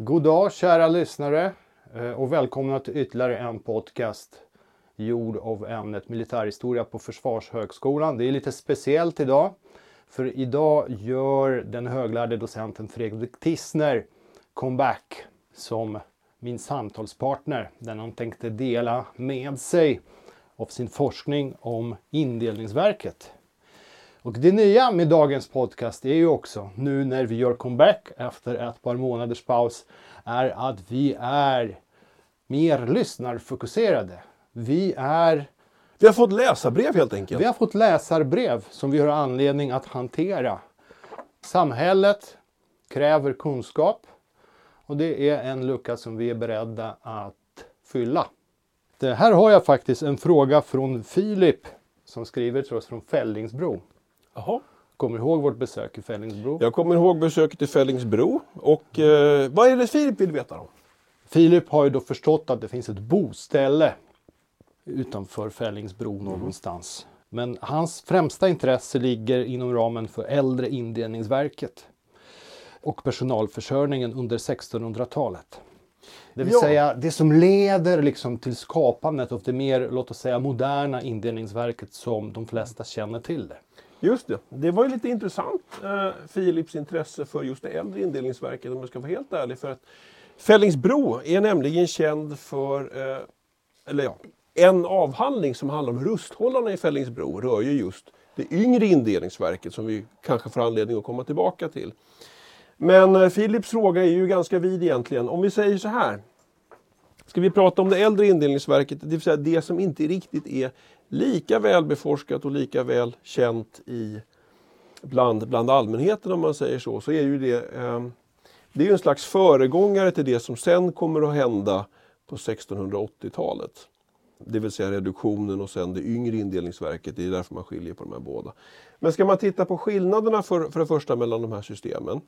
God dag kära lyssnare eh, och välkomna till ytterligare en podcast gjord av ämnet militärhistoria på Försvarshögskolan. Det är lite speciellt idag för idag gör den höglärde docenten Fredrik Tissner comeback som min samtalspartner den han tänkte dela med sig av sin forskning om indelningsverket. Och det nya med dagens podcast är ju också, nu när vi gör comeback efter ett par månaders paus, är att vi är mer lyssnarfokuserade. Vi är... Vi har fått läsarbrev helt enkelt. Vi har fått läsarbrev som vi har anledning att hantera. Samhället kräver kunskap och det är en lucka som vi är beredda att fylla. Det här har jag faktiskt en fråga från Filip som skriver till oss från Fällingsbro. Jaha. Kommer du ihåg vårt besök i Fällingsbro? Jag kommer ihåg besöket i Fällingsbro. Och eh, vad är det Filip vill veta då? Filip har ju då förstått att det finns ett boställe utanför Fällingsbro Mm. någonstans. Men hans främsta intresse ligger inom ramen för äldre indelningsverket och personalförsörjningen under 1600-talet. Det vill Ja. säga det som leder liksom till skapandet av det mer, låt oss säga, moderna indelningsverket som de flesta känner till det. Just det. Det var ju lite intressant, eh, Filips intresse för just det äldre indelningsverket om jag ska vara helt ärlig. För att Fällingsbro är nämligen känd för, eh, eller ja, en avhandling som handlar om rusthållarna i Fällingsbro rör ju just det yngre indelningsverket som vi kanske får anledning att komma tillbaka till. Men eh, Filips fråga är ju ganska vid egentligen. Om vi säger så här. Ska vi prata om det äldre indelningsverket, det vill säga det som inte riktigt är lika väl beforskat och lika väl känt i, bland, bland allmänheten om man säger så, så är ju det, eh, det är ju en slags föregångare till det som sen kommer att hända på 1680-talet. Det vill säga reduktionen och sen det yngre indelningsverket, det är därför man skiljer på de här båda. Men ska man titta på skillnaderna för, för det första mellan de här systemen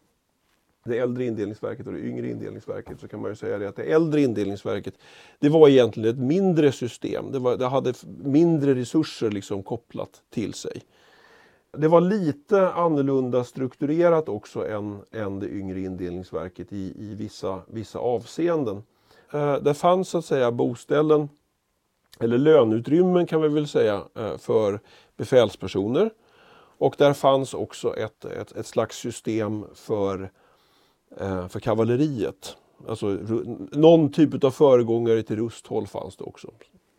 det äldre indelningsverket och det yngre indelningsverket så kan man ju säga det att det äldre indelningsverket det var egentligen ett mindre system. Det, var, det hade mindre resurser liksom kopplat till sig. Det var lite annorlunda strukturerat också än, än det yngre indelningsverket i, i vissa, vissa avseenden. Eh, det fanns så att säga boställen eller löneutrymmen kan vi väl säga eh, för befälspersoner. Och där fanns också ett, ett, ett slags system för eh, Eh, för kavalleriet. Alltså någon typ av föregångare till rusthåll fanns det också.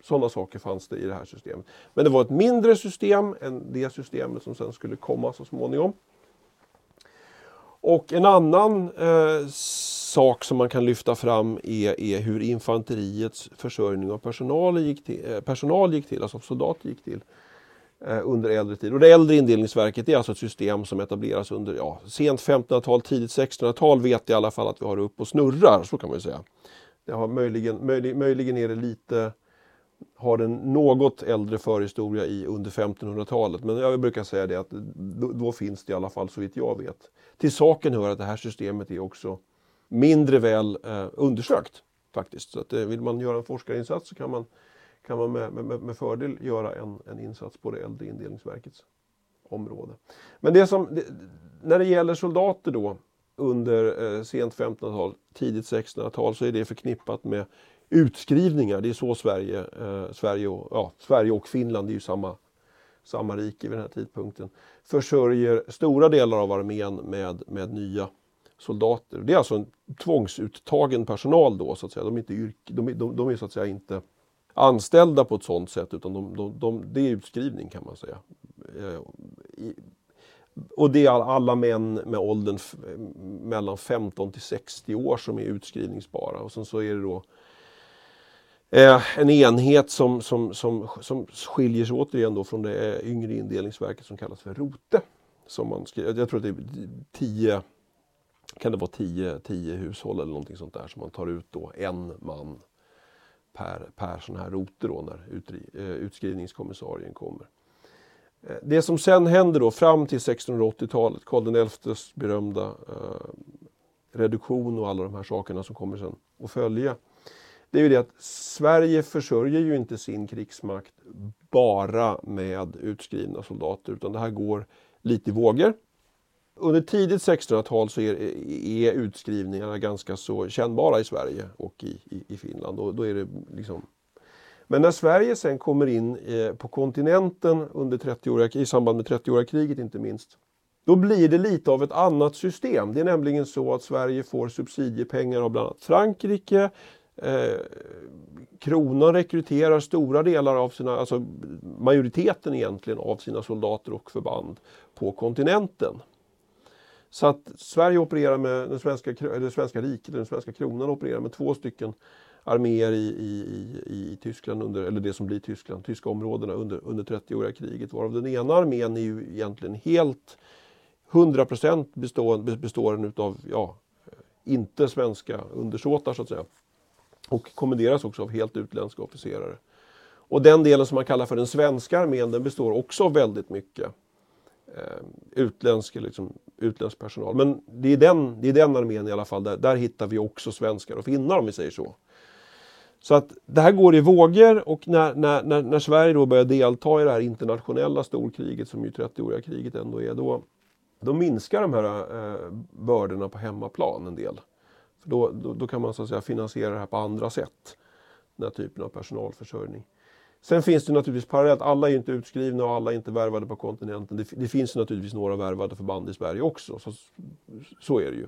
Sådana saker fanns det i det här systemet. Men det var ett mindre system än det systemet som sen skulle komma så småningom. Och en annan eh, sak som man kan lyfta fram är, är hur infanteriets försörjning av personal gick till, eh, personal gick till alltså soldater gick till Eh, under äldre tid. Och det äldre indelningsverket är alltså ett system som etableras under ja, sent 1500-tal, tidigt 1600-tal vet i alla fall att vi har det upp och snurrar, så kan man ju säga. Det har möjligen, möjlig, möjligen är det lite, har den något äldre förhistoria i under 1500-talet. Men jag brukar säga det att då, då finns det i alla fall så vitt jag vet. Till saken hör att det här systemet är också mindre väl eh, undersökt faktiskt. Så att, eh, vill man göra en forskarinsats så kan man kan man med, med, med fördel göra en, en insats på det äldre indelningsverkets område. Men det som, det, när det gäller soldater då under eh, sent 1500-tal, tidigt 1600-tal så är det förknippat med utskrivningar. Det är så Sverige, eh, Sverige, och, ja, Sverige och Finland, det är ju samma, samma rike vid den här tidpunkten, försörjer stora delar av armén med, med nya soldater. Det är alltså en tvångsuttagen personal då så att säga. De är, inte yrk, de, de, de är så att säga inte anställda på ett sådant sätt utan de, de, de, det är utskrivning kan man säga. Eh, I- Och det är alla män med åldern mellan 15 till 60 år som är utskrivningsbara och sen så är det då eh, en enhet som, som, som, som skiljer sig återigen då från det eh, yngre indelningsverket som kallas för rote. Som man skriver, jag tror att det är 10 kan det vara 10 hushåll eller någonting sånt där som man tar ut då en man per, per sån här rote då när utri, eh, utskrivningskommissarien kommer. Eh, Det som sen händer då fram till 1680-talet, Karl XIs berömda eh, reduktion och alla de här sakerna som kommer sen att följa. Det är ju det att Sverige försörjer ju inte sin krigsmakt bara med utskrivna soldater utan det här går lite i vågor. Under tidigt 1600-tal så är, är, utskrivningarna ganska så kännbara i Sverige och i, i, i Finland. Och då är det liksom... Men när Sverige sen kommer in eh, på kontinenten under 30 i samband med 30-åriga kriget inte minst, då blir det lite av ett annat system. Det är nämligen så att Sverige får subsidiepengar av bland annat Frankrike. Eh, kronan rekryterar stora delar av sina, alltså majoriteten egentligen av sina soldater och förband på kontinenten. Så att Sverige opererar med den svenska, det svenska riket, den svenska kronan opererar med två stycken arméer i, i, i, i Tyskland, under, eller det som blir Tyskland, tyska områdena under, under 30-åriga kriget. Varav den ena armén är ju egentligen helt 100% bestående består den utav, ja, inte svenska undersåtar så att säga. Och kommenderas också av helt utländska officerare. Och den delen som man kallar för den svenska armén den består också av väldigt mycket eh, utländsk, liksom, utländsk personal. Men det är, den, det är den armén i alla fall, där, där hittar vi också svenskar och finnar om vi säger så. Så att det här går i vågor och när, när, när, när Sverige då börjar delta i det här internationella storkriget som ju 30-åriga kriget ändå är, då, då minskar de här eh, bördorna på hemmaplan en del. För då, då, då, kan man så att säga finansiera det här på andra sätt. Den här typen av personalförsörjning. Sen finns det naturligtvis parallellt, alla är inte utskrivna och alla är inte värvade på kontinenten. Det, det finns naturligtvis några värvade förband i Sverige också. Så, så är det ju.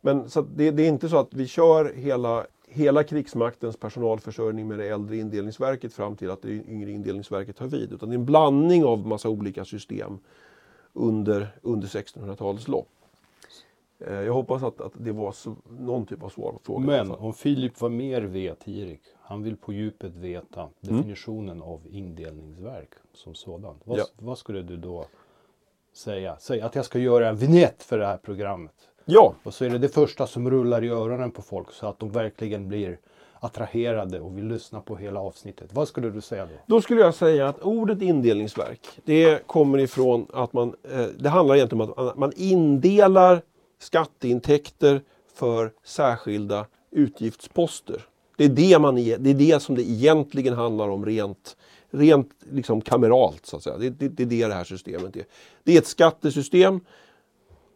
Men så det, det, är inte så att vi kör hela, hela krigsmaktens personalförsörjning med det äldre indelningsverket fram till att det yngre indelningsverket tar vid. Utan det är en blandning av massa olika system under, under 1600-talets lopp. Eh, jag hoppas att, att det var någon typ av svar på frågan. Men om Filip var mer vet, Erik, han vill på djupet veta mm. definitionen mm. av indelningsverk som sådant. Vad, ja. vad, skulle du då säga? Säg att jag ska göra en vignett för det här programmet. Ja. Och så är det det första som rullar i öronen på folk så att de verkligen blir attraherade och vill lyssna på hela avsnittet. Vad skulle du säga då? Då skulle jag säga att ordet indelningsverk, det kommer ifrån att man, eh, det handlar egentligen om att man indelar skatteintäkter för särskilda utgiftsposter. Det är det, man är, det är det som det egentligen handlar om rent, rent liksom kameralt. Så att säga. Det, det, det är det det här systemet är. Det är ett skattesystem,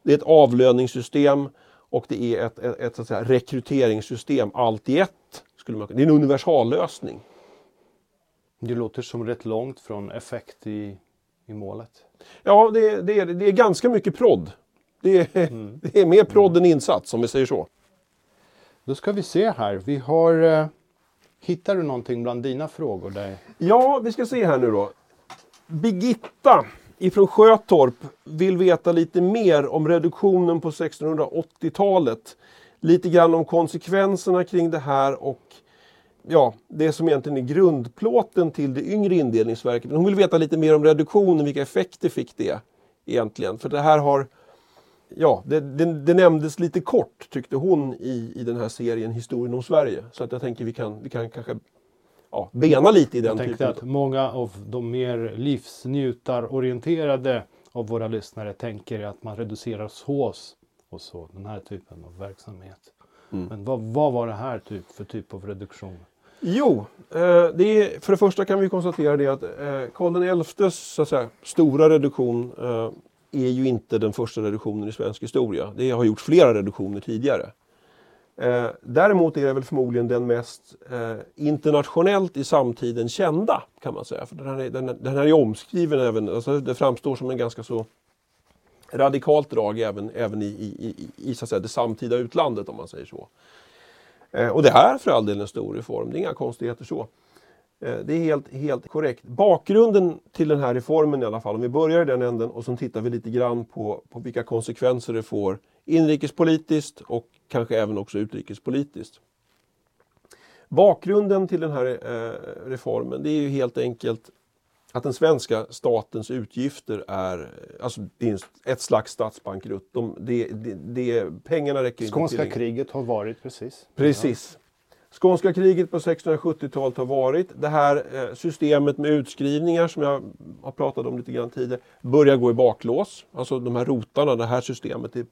det är ett avlöningssystem och det är ett, ett, ett så att säga, rekryteringssystem, allt i ett. Skulle man, det är en universallösning. Det låter som rätt långt från effekt i, i målet. Ja, det, det, är, det är ganska mycket prodd. Det är, mm. det är mer prodd än insats om vi säger så. Då ska vi se här. Vi har... Eh, hittar du någonting bland dina frågor? Där? Ja, vi ska se här nu då. Birgitta ifrån Sjötorp vill veta lite mer om reduktionen på 1680-talet. Lite grann om konsekvenserna kring det här och ja, det som egentligen är grundplåten till det yngre indelningsverket. Men hon vill veta lite mer om reduktionen, vilka effekter fick det egentligen? För det här har ja, det, det, det, nämndes lite kort tyckte hon i, i den här serien Historien om Sverige. Så att jag tänker vi kan, vi kan kanske ja, bena lite i den jag tänkte att många av de mer livsnjutarorienterade av våra lyssnare tänker att man reducerar sås och så, den här typen av verksamhet. Mm. Men vad, vad, var det här typ, för typ av reduktion? Jo, eh, det är, för det första kan vi konstatera det att eh, Karl XIs så att säga, stora reduktion eh, är ju inte den första reduktionen i svensk historia. Det har gjorts flera reduktioner tidigare. Eh, däremot är det väl förmodligen den mest eh, internationellt i samtiden kända kan man säga. För den, här, är, den, den här är omskriven även, alltså det framstår som en ganska så radikalt drag även, även i, i, i, i så att säga, det samtida utlandet om man säger så. Eh, och det här är för all del en stor reform, det är inga konstigheter så. Eh, det är helt, helt korrekt. Bakgrunden till den här reformen i alla fall, om vi börjar i den änden och så tittar vi lite grann på, på vilka konsekvenser det får inrikespolitiskt och kanske även också utrikespolitiskt. Bakgrunden till den här eh, reformen det är ju helt enkelt att den svenska statens utgifter är, alltså det är ett slags statsbankrutt. De, det, det, pengarna räcker inte till. Skånska kriget har varit precis. Precis. Skånska kriget på 1670-talet har varit. Det här eh, systemet med utskrivningar som jag har pratat om lite grann tidigare börjar gå i baklås. Alltså de här rotarna, det här systemet det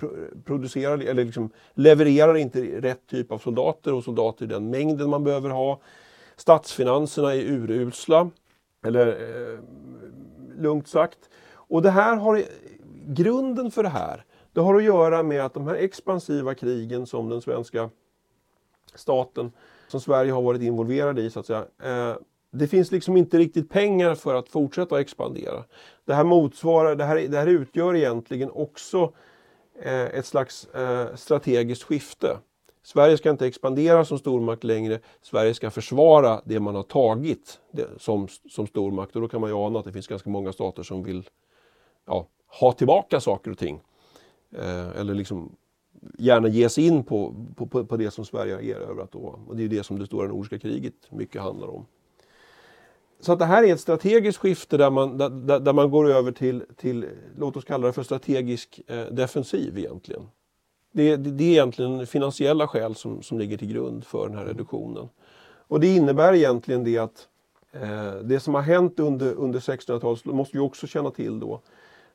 producerar, eller liksom levererar inte rätt typ av soldater och soldater i den mängden man behöver ha. Statsfinanserna är urusla, eller eh, lugnt sagt. Och det här har grunden för det här, det har att göra med att de här expansiva krigen som den svenska staten, som Sverige har varit involverad i så att säga, eh, det finns liksom inte riktigt pengar för att fortsätta expandera. Det här motsvarar, det här, det här utgör egentligen också eh, ett slags eh, strategiskt skifte. Sverige ska inte expandera som stormakt längre. Sverige ska försvara det man har tagit det, som, som stormakt. Och då kan man ju ana att det finns ganska många stater som vill ja, ha tillbaka saker och ting. Eh, eller liksom gärna ge sig in på, på, på det som Sverige har erövrat då. Och det är det som det stora nordiska kriget mycket handlar om. Så att det här är ett strategiskt skifte där man, där, där man går över till, till, låt oss kalla det för strategisk eh, defensiv egentligen. Det, det, det, är egentligen finansiella skäl som, som ligger till grund för den här reduktionen. Och det innebär egentligen det att eh, det som har hänt under, under 1600-talet, måste vi också känna till då,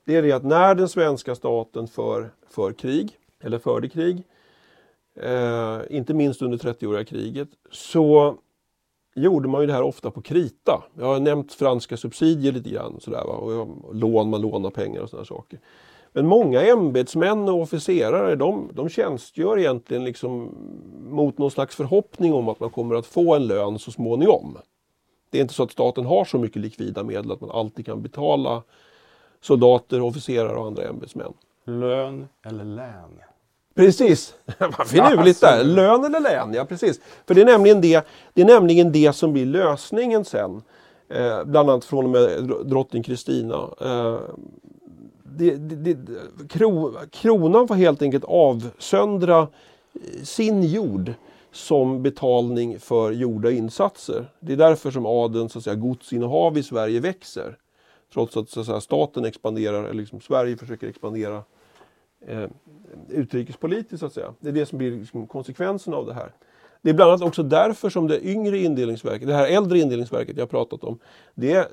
det är det att när den svenska staten för, för krig, eller förde krig, eh, inte minst under 30-åriga kriget, så gjorde man ju det här ofta på krita. Jag har nämnt franska subsidier lite grann, sådär, va? och lån, man lånar pengar och sådana saker. Men många ämbetsmän och officerare de, de tjänstgör egentligen liksom mot någon slags förhoppning om att man kommer att få en lön så småningom. Det är inte så att staten har så mycket likvida medel att man alltid kan betala soldater, officerare och andra ämbetsmän. Lön eller län? Precis! Vad finurligt där! Lön eller län, ja precis. För det är nämligen det, det, är nämligen det som blir lösningen sen. Eh, bland annat från och med drottning Kristina. Eh, det, det, kro, kronan får helt enkelt avsöndra sin jord som betalning för gjorda insatser. Det är därför som adelns så att säga, godsinnehav i Sverige växer. Trots att, så att säga, staten expanderar, eller liksom Sverige försöker expandera eh, utrikespolitiskt så att säga. Det är det som blir liksom konsekvensen av det här. Det är bland annat också därför som det yngre indelningsverket, det här äldre indelningsverket jag pratat om, det,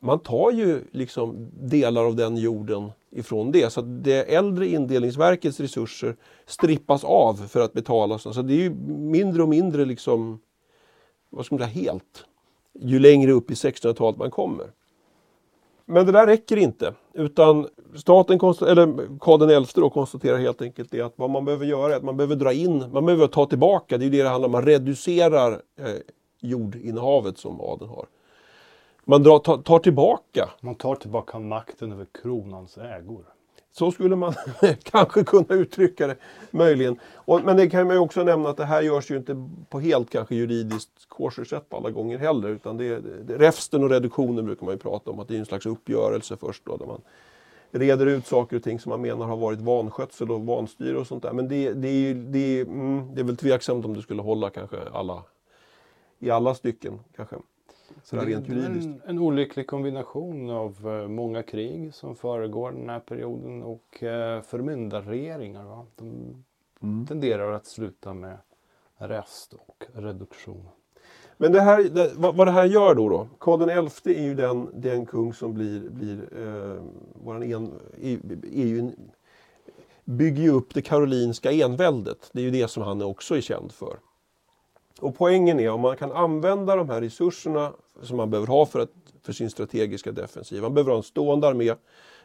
man tar ju liksom delar av den jorden ifrån det. Så det äldre indelningsverkets resurser strippas av för att betala. Så det är ju mindre och mindre liksom, vad ska man säga, helt. Ju längre upp i 1600-talet man kommer. Men det där räcker inte. Utan staten, eller Karl XI då konstaterar helt enkelt det att vad man behöver göra är att man behöver dra in, man behöver ta tillbaka, det är det det handlar om, man reducerar eh, jordinnehavet som adeln har. Man drar, tar, tar tillbaka. Man tar tillbaka makten över kronans ägor. Så skulle man kanske kunna uttrycka det, möjligen. Och, men det kan man ju också nämna att det här görs ju inte på helt kanske juridiskt kosher sätt alla gånger heller. Utan det, det, räfsten och reduktionen brukar man ju prata om, att det är en slags uppgörelse först då. Där man reder ut saker och ting som man menar har varit vanskötsel och vanstyre och sånt där. Men det, det, är, det, mm, det är väl tveksamt om det skulle hålla kanske alla, i alla stycken. kanske. Sådär rent juridiskt. En, en olycklig kombination av uh, många krig som föregår den här perioden och uh, förmyndarregeringar. Va? De mm. tenderar att sluta med rest och reduktion. Men det här, det, vad, vad, det här gör då, då Karl XI är ju den, den kung som blir, blir eh, våran en, är, är ju en, bygger ju upp det karolinska enväldet. Det är ju det som han också är känd för. Och poängen är om man kan använda de här resurserna som man behöver ha för, att, för sin strategiska defensiv. Man behöver ha en stående armé,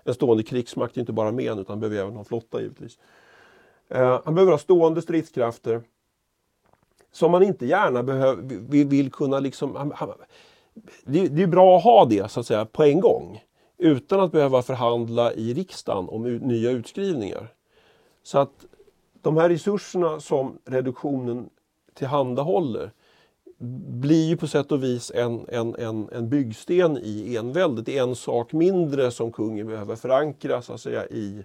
en stående krigsmakt, inte bara armén utan behöver även ha en flotta givetvis. Eh, han behöver ha stående stridskrafter som man inte gärna behöver, vill, vill kunna liksom... det, det är bra att ha det så att säga på en gång utan att behöva förhandla i riksdagen om nya utskrivningar. Så att de här resurserna som reduktionen tillhandahåller blir ju på sätt och vis en, en, en, en byggsten i enväldet. Det är en sak mindre som kungen behöver förankra så att säga, i,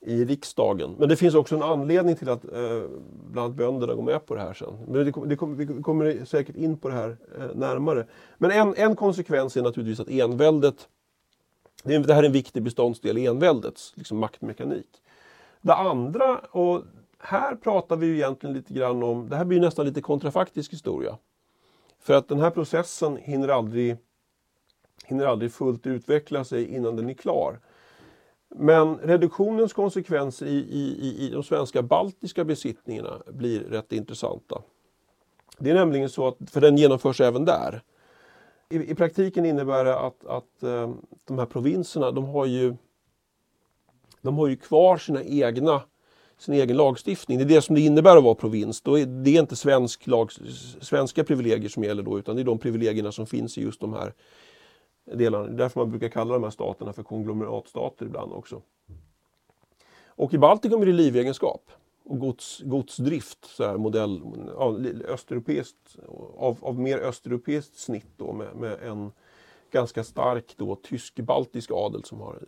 i riksdagen. Men det finns också en anledning till att eh, bland annat bönderna går med på det här sen. Men det, det kommer, vi kommer säkert in på det här eh, närmare. Men en, en konsekvens är naturligtvis att enväldet, det, det här är en viktig beståndsdel i enväldets liksom, maktmekanik. Det andra, och här pratar vi ju egentligen lite grann om, det här blir nästan lite kontrafaktisk historia. För att den här processen hinner aldrig, hinner aldrig fullt utveckla sig innan den är klar. Men reduktionens konsekvenser i, i, i de svenska baltiska besittningarna blir rätt intressanta. Det är nämligen så att, för den genomförs även där. I, i praktiken innebär det att, att eh, de här provinserna, de har ju de har ju kvar sina egna, sin egen lagstiftning. Det är det som det innebär att vara provins. Då är, det är inte svensk lag, svenska privilegier som gäller då utan det är de privilegierna som finns i just de här delarna. Det är därför man brukar kalla de här staterna för konglomeratstater ibland också. Och i Baltikum är det livegenskap och gods, godsdrift, så här modell, av, östeuropeiskt, av, av mer östeuropeiskt snitt då, med, med en ganska stark då, tysk-baltisk adel som har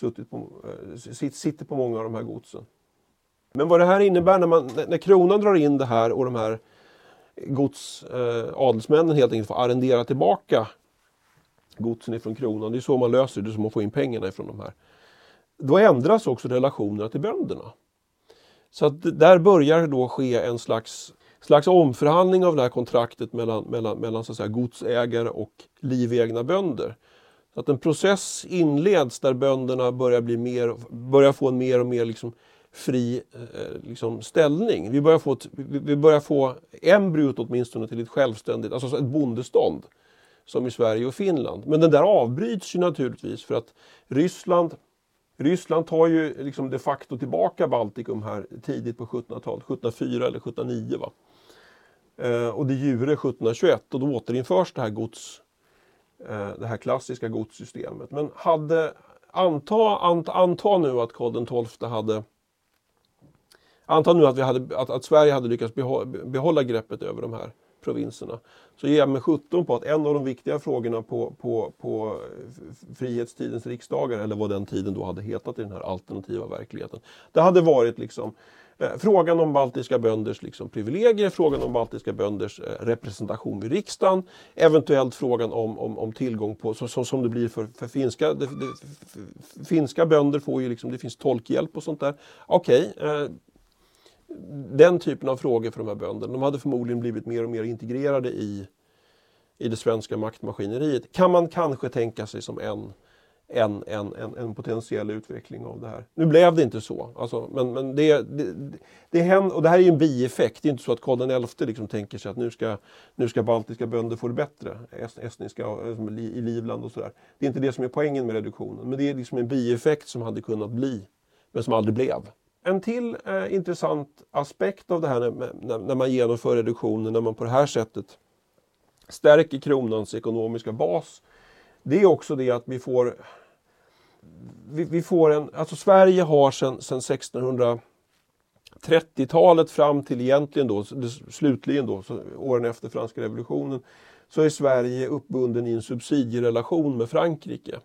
suttit på, eh, sitter på många av de här godsen. Men vad det här innebär när, man, när kronan drar in det här och de här gods, eh, adelsmännen helt enkelt får arrendera tillbaka godsen ifrån kronan. Det är så man löser det, så man får in pengarna ifrån de här. Då ändras också relationerna till bönderna. Så att där börjar då ske en slags, slags omförhandling av det här kontraktet mellan, mellan, mellan så att säga, godsägare och livegna bönder. Så att en process inleds där bönderna börjar, bli mer, börjar få en mer och mer liksom fri eh, liksom ställning. Vi börjar, få ett, vi börjar få embryot åtminstone till ett självständigt, alltså ett bondestånd. Som i Sverige och Finland. Men den där avbryts ju naturligtvis för att Ryssland Ryssland tar ju liksom de facto tillbaka Baltikum här tidigt på 1700-talet, 1704 eller 1709. Va? Eh, och det jure 1721 och då återinförs det här, gods, Eh, det här klassiska godssystemet. Men hade, anta, anta, anta nu att Karl XII hade Anta nu att, vi hade, att, att Sverige hade lyckats behålla greppet över de här provinserna. Så ger jag mig 17 på att en av de viktiga frågorna på, på, på eh, frihetstidens riksdagar, eller vad den tiden då hade hetat i den här alternativa verkligheten. Det hade varit liksom eh, Eh, frågan om baltiska bönders liksom privilegier, frågan om baltiska bönders eh, representation vid riksdagen, eventuellt frågan om, om, om tillgång på, så, så, som det blir för, för finska. Det, det, finska bönder får ju liksom, det finns tolkhjälp och sånt där. Okej, okay, eh, den typen av frågor för de här bönderna. De hade förmodligen blivit mer och mer integrerade i, i det svenska maktmaskineriet. Kan man kanske tänka sig som en, en, en, en, en potentiell utveckling av det här. Nu blev det inte så. Alltså, men men det, det, det, händer, och det här är ju en bieffekt. Det är inte så att Karl XI liksom tänker sig att nu ska, nu ska baltiska bönder få det bättre. Estniska liksom, i Livland och sådär. Det är inte det som är poängen med reduktionen. Men det är liksom en bieffekt som hade kunnat bli, men som aldrig blev. En till eh, intressant aspekt av det här när, när, man genomför reduktionen, när man på det här sättet stärker kronans ekonomiska bas, det är också det att vi får vi, vi får en, alltså Sverige har sedan 1630-talet fram till egentligen då, slutligen då, åren efter franska revolutionen, så är Sverige uppbunden i en subsidierelation med Frankrike.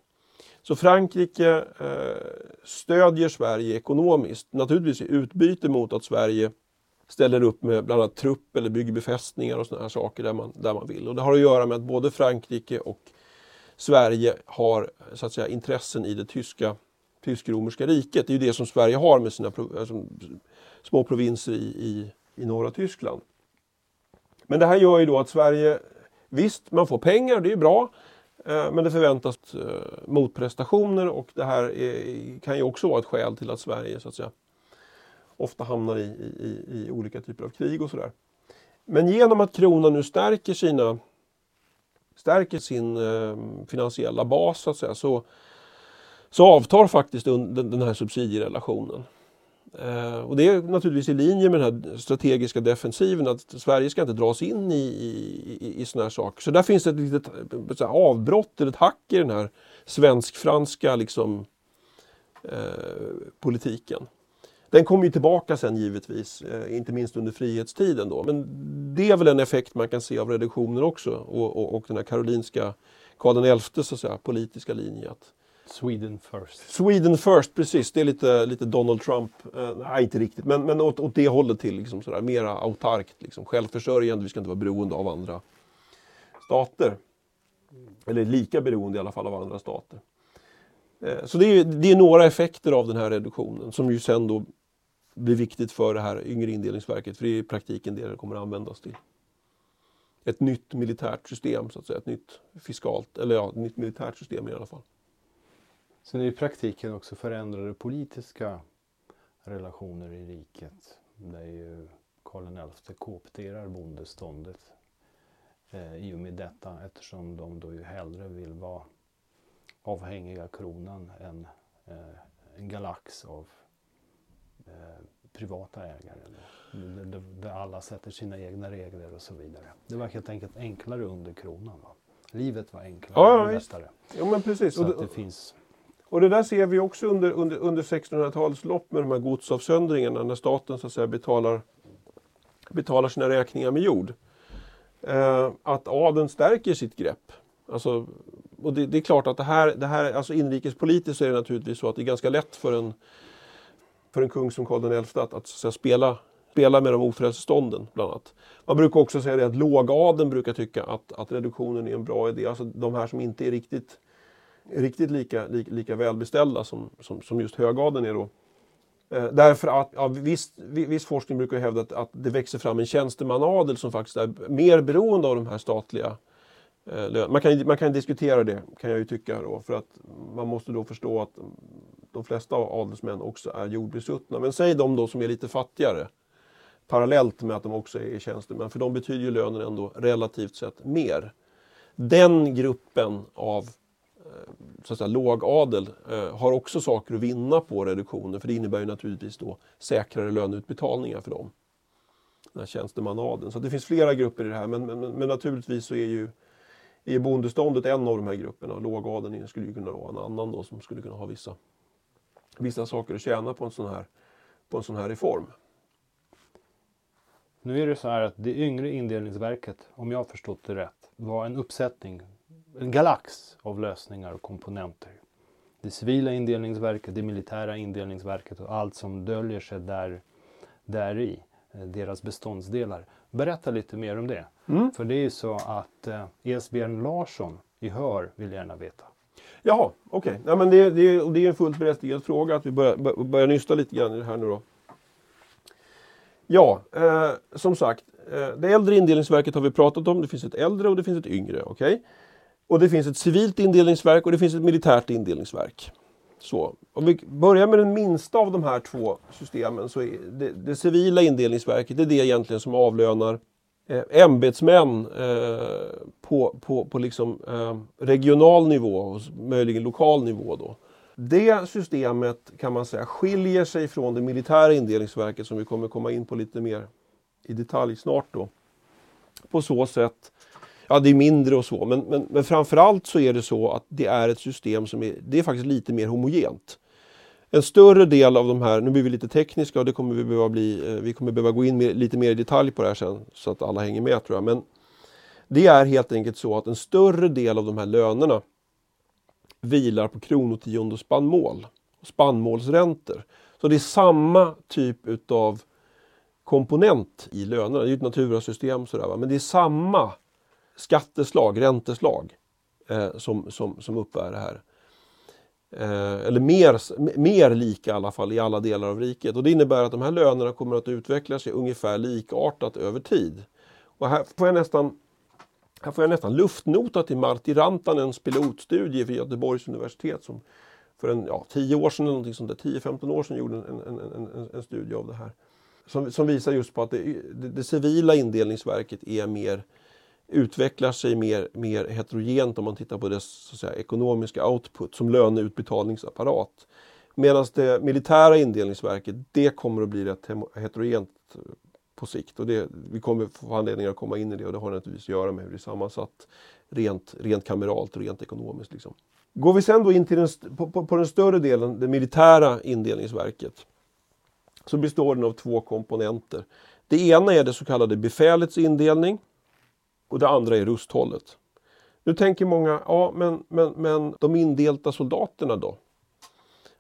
Så Frankrike eh, stödjer Sverige ekonomiskt, naturligtvis i utbyte mot att Sverige ställer upp med bland annat trupp eller bygger befästningar och sådana här saker där man, där man vill. Och det har att göra med att både Frankrike och Sverige har så att säga, intressen i det tyska tysk-romerska riket. Det är ju det som Sverige har med sina alltså, små provinser i, i, i norra Tyskland. Men det här gör ju då att Sverige, visst man får pengar, det är bra. Eh, men det förväntas eh, motprestationer och det här är, kan ju också vara ett skäl till att Sverige så att säga, ofta hamnar i, i, i olika typer av krig och sådär. Men genom att kronan nu stärker, sina, stärker sin eh, finansiella bas så, att säga, så, så avtar faktiskt den, den här subsidierelationen. Eh, och det är naturligtvis i linje med den här strategiska defensiven att Sverige ska inte dras in i, i, i sådana här saker. Så där finns det ett litet här, avbrott, eller ett hack i den här svensk-franska liksom, eh, politiken. Den kommer ju tillbaka sen givetvis, eh, inte minst under frihetstiden då. Men det är väl en effekt man kan se av reduktionen också och, och, och den här karolinska Karl XI så att säga, politiska linje. Att Sweden first. Sweden first, precis. Det är lite, lite Donald Trump. Eh, nej, inte riktigt, men, men åt, åt det hållet till. Liksom sådär, mera autarkt, liksom, självförsörjande. Vi ska inte vara beroende av andra stater. Eller lika beroende i alla fall av andra stater. Eh, så det är, det är några effekter av den här reduktionen som ju sen då blir viktigt för det här yngre indelningsverket. För det är i praktiken det det kommer att användas till. Ett nytt militärt system, så att säga. Ett nytt fiskalt, eller ja, ett nytt militärt system i alla fall. Sen är i praktiken också förändrade politiska relationer i riket. Där ju Karl XI koopterar bondeståndet eh, i och med detta eftersom de då ju hellre vill vara avhängiga kronan än eh, en galax av privata ägare. Där, där alla sätter sina egna regler och så vidare. Det var helt enkelt enklare under kronan. Va? Livet var enklare Ja, ja, och lättare. Ja, men precis. Så Och det, det finns och det där ser vi också under, under, under 1600-talets lopp med de här godsavsöndringarna när staten så att säga betalar, betalar sina räkningar med jord. Eh, att adeln stärker sitt grepp. Alltså, och det, det är klart att det här, det här alltså inrikespolitiskt så är det naturligtvis så att det är ganska lätt för en, för en kung som Karl XI att, att, så att säga, spela, spela med de ofrälse stånden. Bland annat. Man brukar också säga det att lågadeln brukar tycka att, att reduktionen är en bra idé. Alltså de här som inte är riktigt riktigt lika, lika, lika välbeställda som, som, som just högadeln är då. Eh, därför att ja, viss, viss forskning brukar hävda att, att det växer fram en tjänstemanadel som faktiskt är mer beroende av de här statliga eh. Man kan, man kan diskutera det, kan jag ju tycka då, för att man måste då förstå att de flesta adelsmän också är jordbesuttna. Men säg de då som är lite fattigare, parallellt med att de också är tjänstemän, för de betyder ju lönen ändå relativt sett mer. Den gruppen av eh, så att säga, lågadel eh, har också saker att vinna på reduktionen för det innebär ju naturligtvis då säkrare löneutbetalningar för dem. Den här tjänstemannaadeln. Så det finns flera grupper i det här men, men, men naturligtvis så är ju är bondeståndet en av de här grupperna och lågadeln skulle ju kunna vara en annan då som skulle kunna ha vissa, vissa saker att tjäna på en sån här, på en sån här reform. Nu är det så här att det yngre indelningsverket, om jag har förstått det rätt, var en uppsättning, en galax av lösningar och komponenter. Det civila indelningsverket, det militära indelningsverket och allt som döljer sig där, där i, eh, deras beståndsdelar. Berätta lite mer om det. Mm. För det är ju så att eh, Esbjörn Larsson i Hör vill gärna veta. Jaha, okej. Ja, men det, det, det är en fullt berättigad fråga att vi börjar, bör- börjar nysta lite grann i det här nu då. Ja, eh, som sagt. Eh, det äldre indelningsverket har vi pratat om. Det finns ett äldre och det finns ett yngre. Okay? Och det finns ett civilt indelningsverk och det finns ett militärt indelningsverk. Så, om vi börjar med den minsta av de här två systemen så är det, det civila indelningsverket det är det egentligen som avlönar eh, ämbetsmän eh, på, på, på liksom, eh, regional nivå och möjligen lokal nivå. Då. Det systemet kan man säga skiljer sig från det militära indelningsverket som vi kommer komma in på lite mer i detalj snart. Då. På så sätt, ja det är mindre och så, men, men, men framförallt så är det så att det är ett system som är, det är faktiskt lite mer homogent. En större del av de här, nu blir vi lite tekniska och det kommer vi behöva bli, eh, vi kommer behöva gå in med, lite mer i detalj på det här sen så att alla hänger med tror jag. Men det är helt enkelt så att en större del av de här lönerna vilar på kronotionde och spannmål. Spannmålsräntor. Så det är samma typ utav komponent i lönerna. Det är ju ett naturasystem sådär, va? men det är samma skatteslag, ränteslag eh, som, som, som uppbär det här. Eh, eller mer, mer lika i alla fall i alla delar av riket. Och det innebär att de här lönerna kommer att utveckla sig ungefär likartat över tid. Och här får jag nästan här får jag nästan luftnota till Martti Rantanens pilotstudie vid Göteborgs universitet som för en, ja, 10 år sedan, eller sånt där, 10-15 år sedan gjorde en, en, en, en, en studie av det här. Som, som visar just på att det, det, det civila indelningsverket är mer utvecklar sig mer, mer heterogent om man tittar på dess så att säga, ekonomiska output som löneutbetalningsapparat. Medan det militära indelningsverket, det kommer att bli rätt heterogent eh, på sikt. Och det, vi kommer få anledning att komma in i det och det har naturligtvis att göra med hur det är sammansatt rent, rent kameralt och rent ekonomiskt. Liksom. Går vi sen då in till den, på, på, på den större delen, det militära indelningsverket, så består den av två komponenter. Det ena är det så kallade befälets indelning och det andra är rusthållet. Nu tänker många, ja men, men, men de indelta soldaterna då?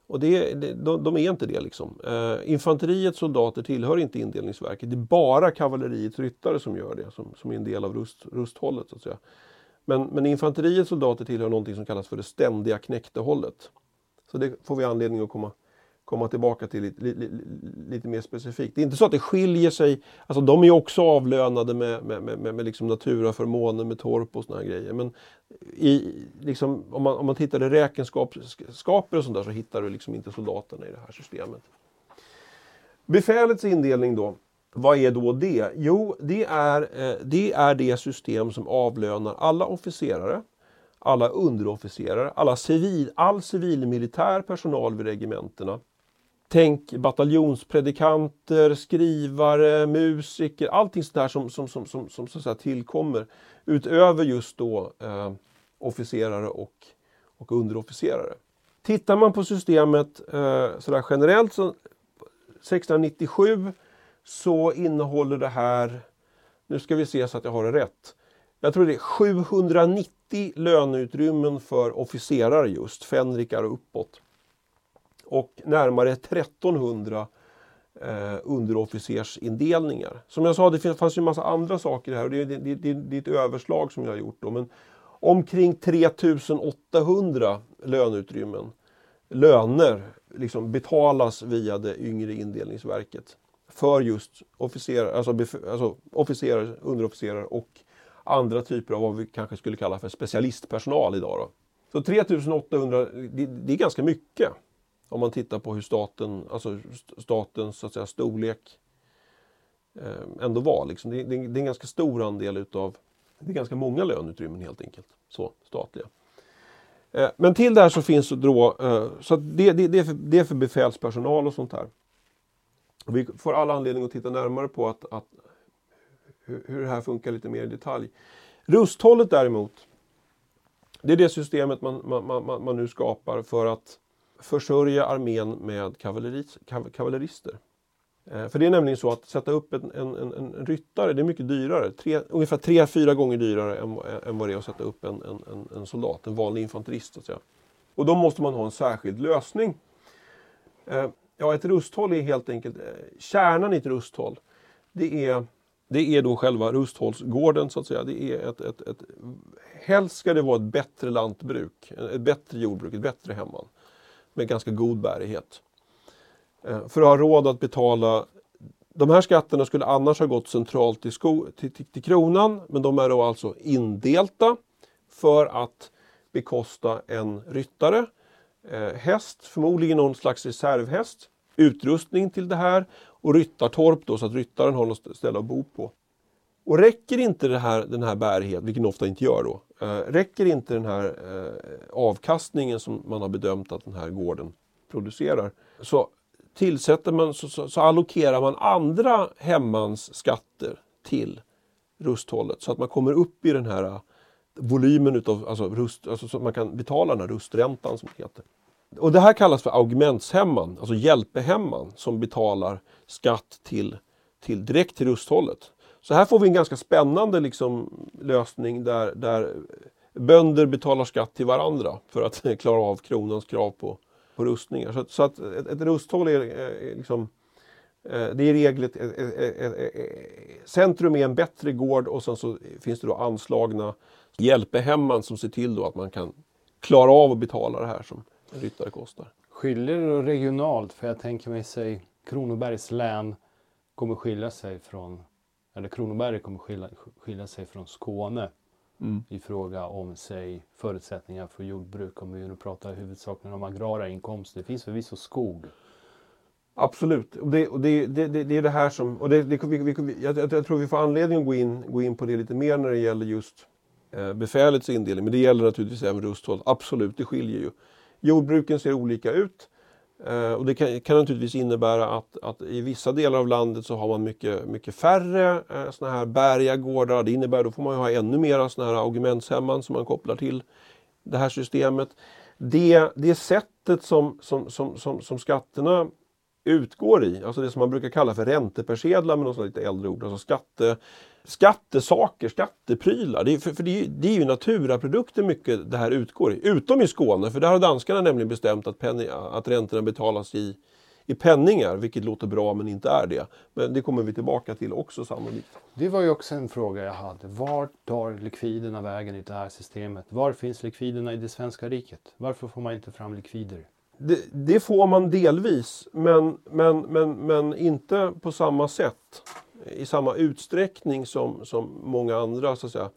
Och det, de, de är inte det liksom. Eh, infanteriets soldater tillhör inte indelningsverket. Det är bara kavalleriets ryttare som gör det, som, som är en del av rust, rusthållet. Så att säga. Men, men infanteriets soldater tillhör någonting som kallas för det ständiga knäktehållet. Så det får vi anledning att komma, komma tillbaka till lite, lite, lite mer specifikt. Det är inte så att det skiljer sig, alltså de är också avlönade med, med, med, med, med liksom naturaförmåner, med torp och såna här grejer. Men i, liksom, om, man, om man tittar i räkenskaper och sånt där så hittar du liksom inte soldaterna i det här systemet. Befälets indelning då, vad är då det? Jo, det är, eh, det är det system som avlönar alla officerare, alla underofficerare, alla civil, all civilmilitär personal vid regementena. Tänk bataljonspredikanter, skrivare, musiker, allting sånt där som, som, som, som, som så att säga tillkommer utöver just då eh, officerare och, och underofficerare. Tittar man på systemet eh, sådär generellt så 1697 så innehåller det här, nu ska vi se så att jag har det rätt, jag tror det är 790 löneutrymmen för officerare just, fänrikar och uppåt. Och närmare 1300 eh, underofficersindelningar. Som jag sa, det fanns ju en massa andra saker här och det, det, det, det är ett överslag som jag har gjort. Då, men omkring 3800 löneutrymmen, löner, liksom betalas via det yngre indelningsverket för just officerare, alltså, alltså officerare, underofficerare och andra typer av vad vi kanske skulle kalla för specialistpersonal idag. Då. Så 3800, det, det är ganska mycket om man tittar på hur staten, alltså statens så att säga, storlek eh, ändå var. Liksom. Det, det, det, är en ganska stor andel utav, det är ganska många löneutrymmen helt enkelt, så statliga. Eh, men till det här så finns då, eh, så det, det, det, är för, det är för befälspersonal och sånt här. Vi får alla anledning att titta närmare på att, att hur, hur det här funkar lite mer i detalj. Rusthållet däremot, det är det systemet man, man, man, man nu skapar för att försörja armén med kavalleris, kav, kavallerister. Eh, för det är nämligen så att sätta upp en, en, en, en ryttare, det är mycket dyrare. Tre, ungefär tre, fyra gånger dyrare än, än vad det är att sätta upp en, en, en soldat, en vanlig infanterist. Så att säga. Och då måste man ha en särskild lösning. Eh, ja, ett rusthåll är helt enkelt, eh, kärnan i ett rusthåll, det är det är då själva Rusthållsgården så att säga. Det är ett, ett, ett, helst ska det vara ett bättre lantbruk, ett bättre jordbruk, ett bättre hemman med ganska god bärighet. Eh, för att ha råd att betala de här skatterna skulle annars ha gått centralt till, sko, till, till, till kronan men de är då alltså indelta för att bekosta en ryttare, eh, häst, förmodligen någon slags reservhäst, utrustning till det här och ryttartorp då så att ryttaren har något ställe att bo på. Och räcker inte det här, den här bärigheten, vilket den ofta inte gör då, eh, räcker inte den här eh, avkastningen som man har bedömt att den här gården producerar, så tillsätter man, så, så, så allokerar man andra hemmans skatter till rusthållet så att man kommer upp i den här eh, volymen utav, alltså, rust, alltså så att man kan betala den här rusträntan som det heter. Och det här kallas för augmentshemman, alltså hjälpehemman som betalar skatt till, till, direkt till rusthållet. Så här får vi en ganska spännande liksom, lösning där, där bönder betalar skatt till varandra för att klara av kronans krav på, på rustningar. Så, så att ett, ett rusthåll är, är liksom eh, det är regligt, centrum är en bättre gård och sen så finns det då anslagna hjälpehemman som ser till då att man kan klara av att betala det här som en ryttare kostar. Skiljer det då regionalt? För jag tänker mig sig Kronobergs län kommer skilja sig från, eller Kronoberg kommer skilja, skilja sig från Skåne mm. i fråga om säg förutsättningar för jordbruk. Om vi nu pratar huvudsakligen om agrara inkomster. Det finns förvisso skog. Absolut, och det, och det, det, det, det är det här som, och det, det, vi, vi, jag, jag tror vi får anledning att gå in, gå in på det lite mer när det gäller just eh, befälets indelning. Men det gäller naturligtvis även rusthåll. Absolut, det skiljer ju. Jordbruken ser olika ut. Eh, och det kan, kan, naturligtvis innebära att, att, i vissa delar av landet så har man mycket, mycket färre eh, såna här bäriga gårdar. Det innebär att då får man ha ännu mer såna här argumentshemman som man kopplar till det här systemet. Det, det sättet som, som, som, som, som skatterna utgår i, alltså det som man brukar kalla för räntepersedlar med något lite äldre ord, alltså skatte, skattesaker, skatteprylar. Det är, för, för det, är, det är ju naturaprodukter mycket det här utgår i. Utom i Skåne, för där har danskarna nämligen bestämt att, penning, att räntorna betalas i, i penningar, vilket låter bra men inte är det. Men det kommer vi tillbaka till också sannolikt. Det var ju också en fråga jag hade. Var tar likviderna vägen i det här systemet? Var finns likviderna i det svenska riket? Varför får man inte fram likvider? Det, det får man delvis, men, men, men, men inte på samma sätt i samma utsträckning som, som många andra så att säga,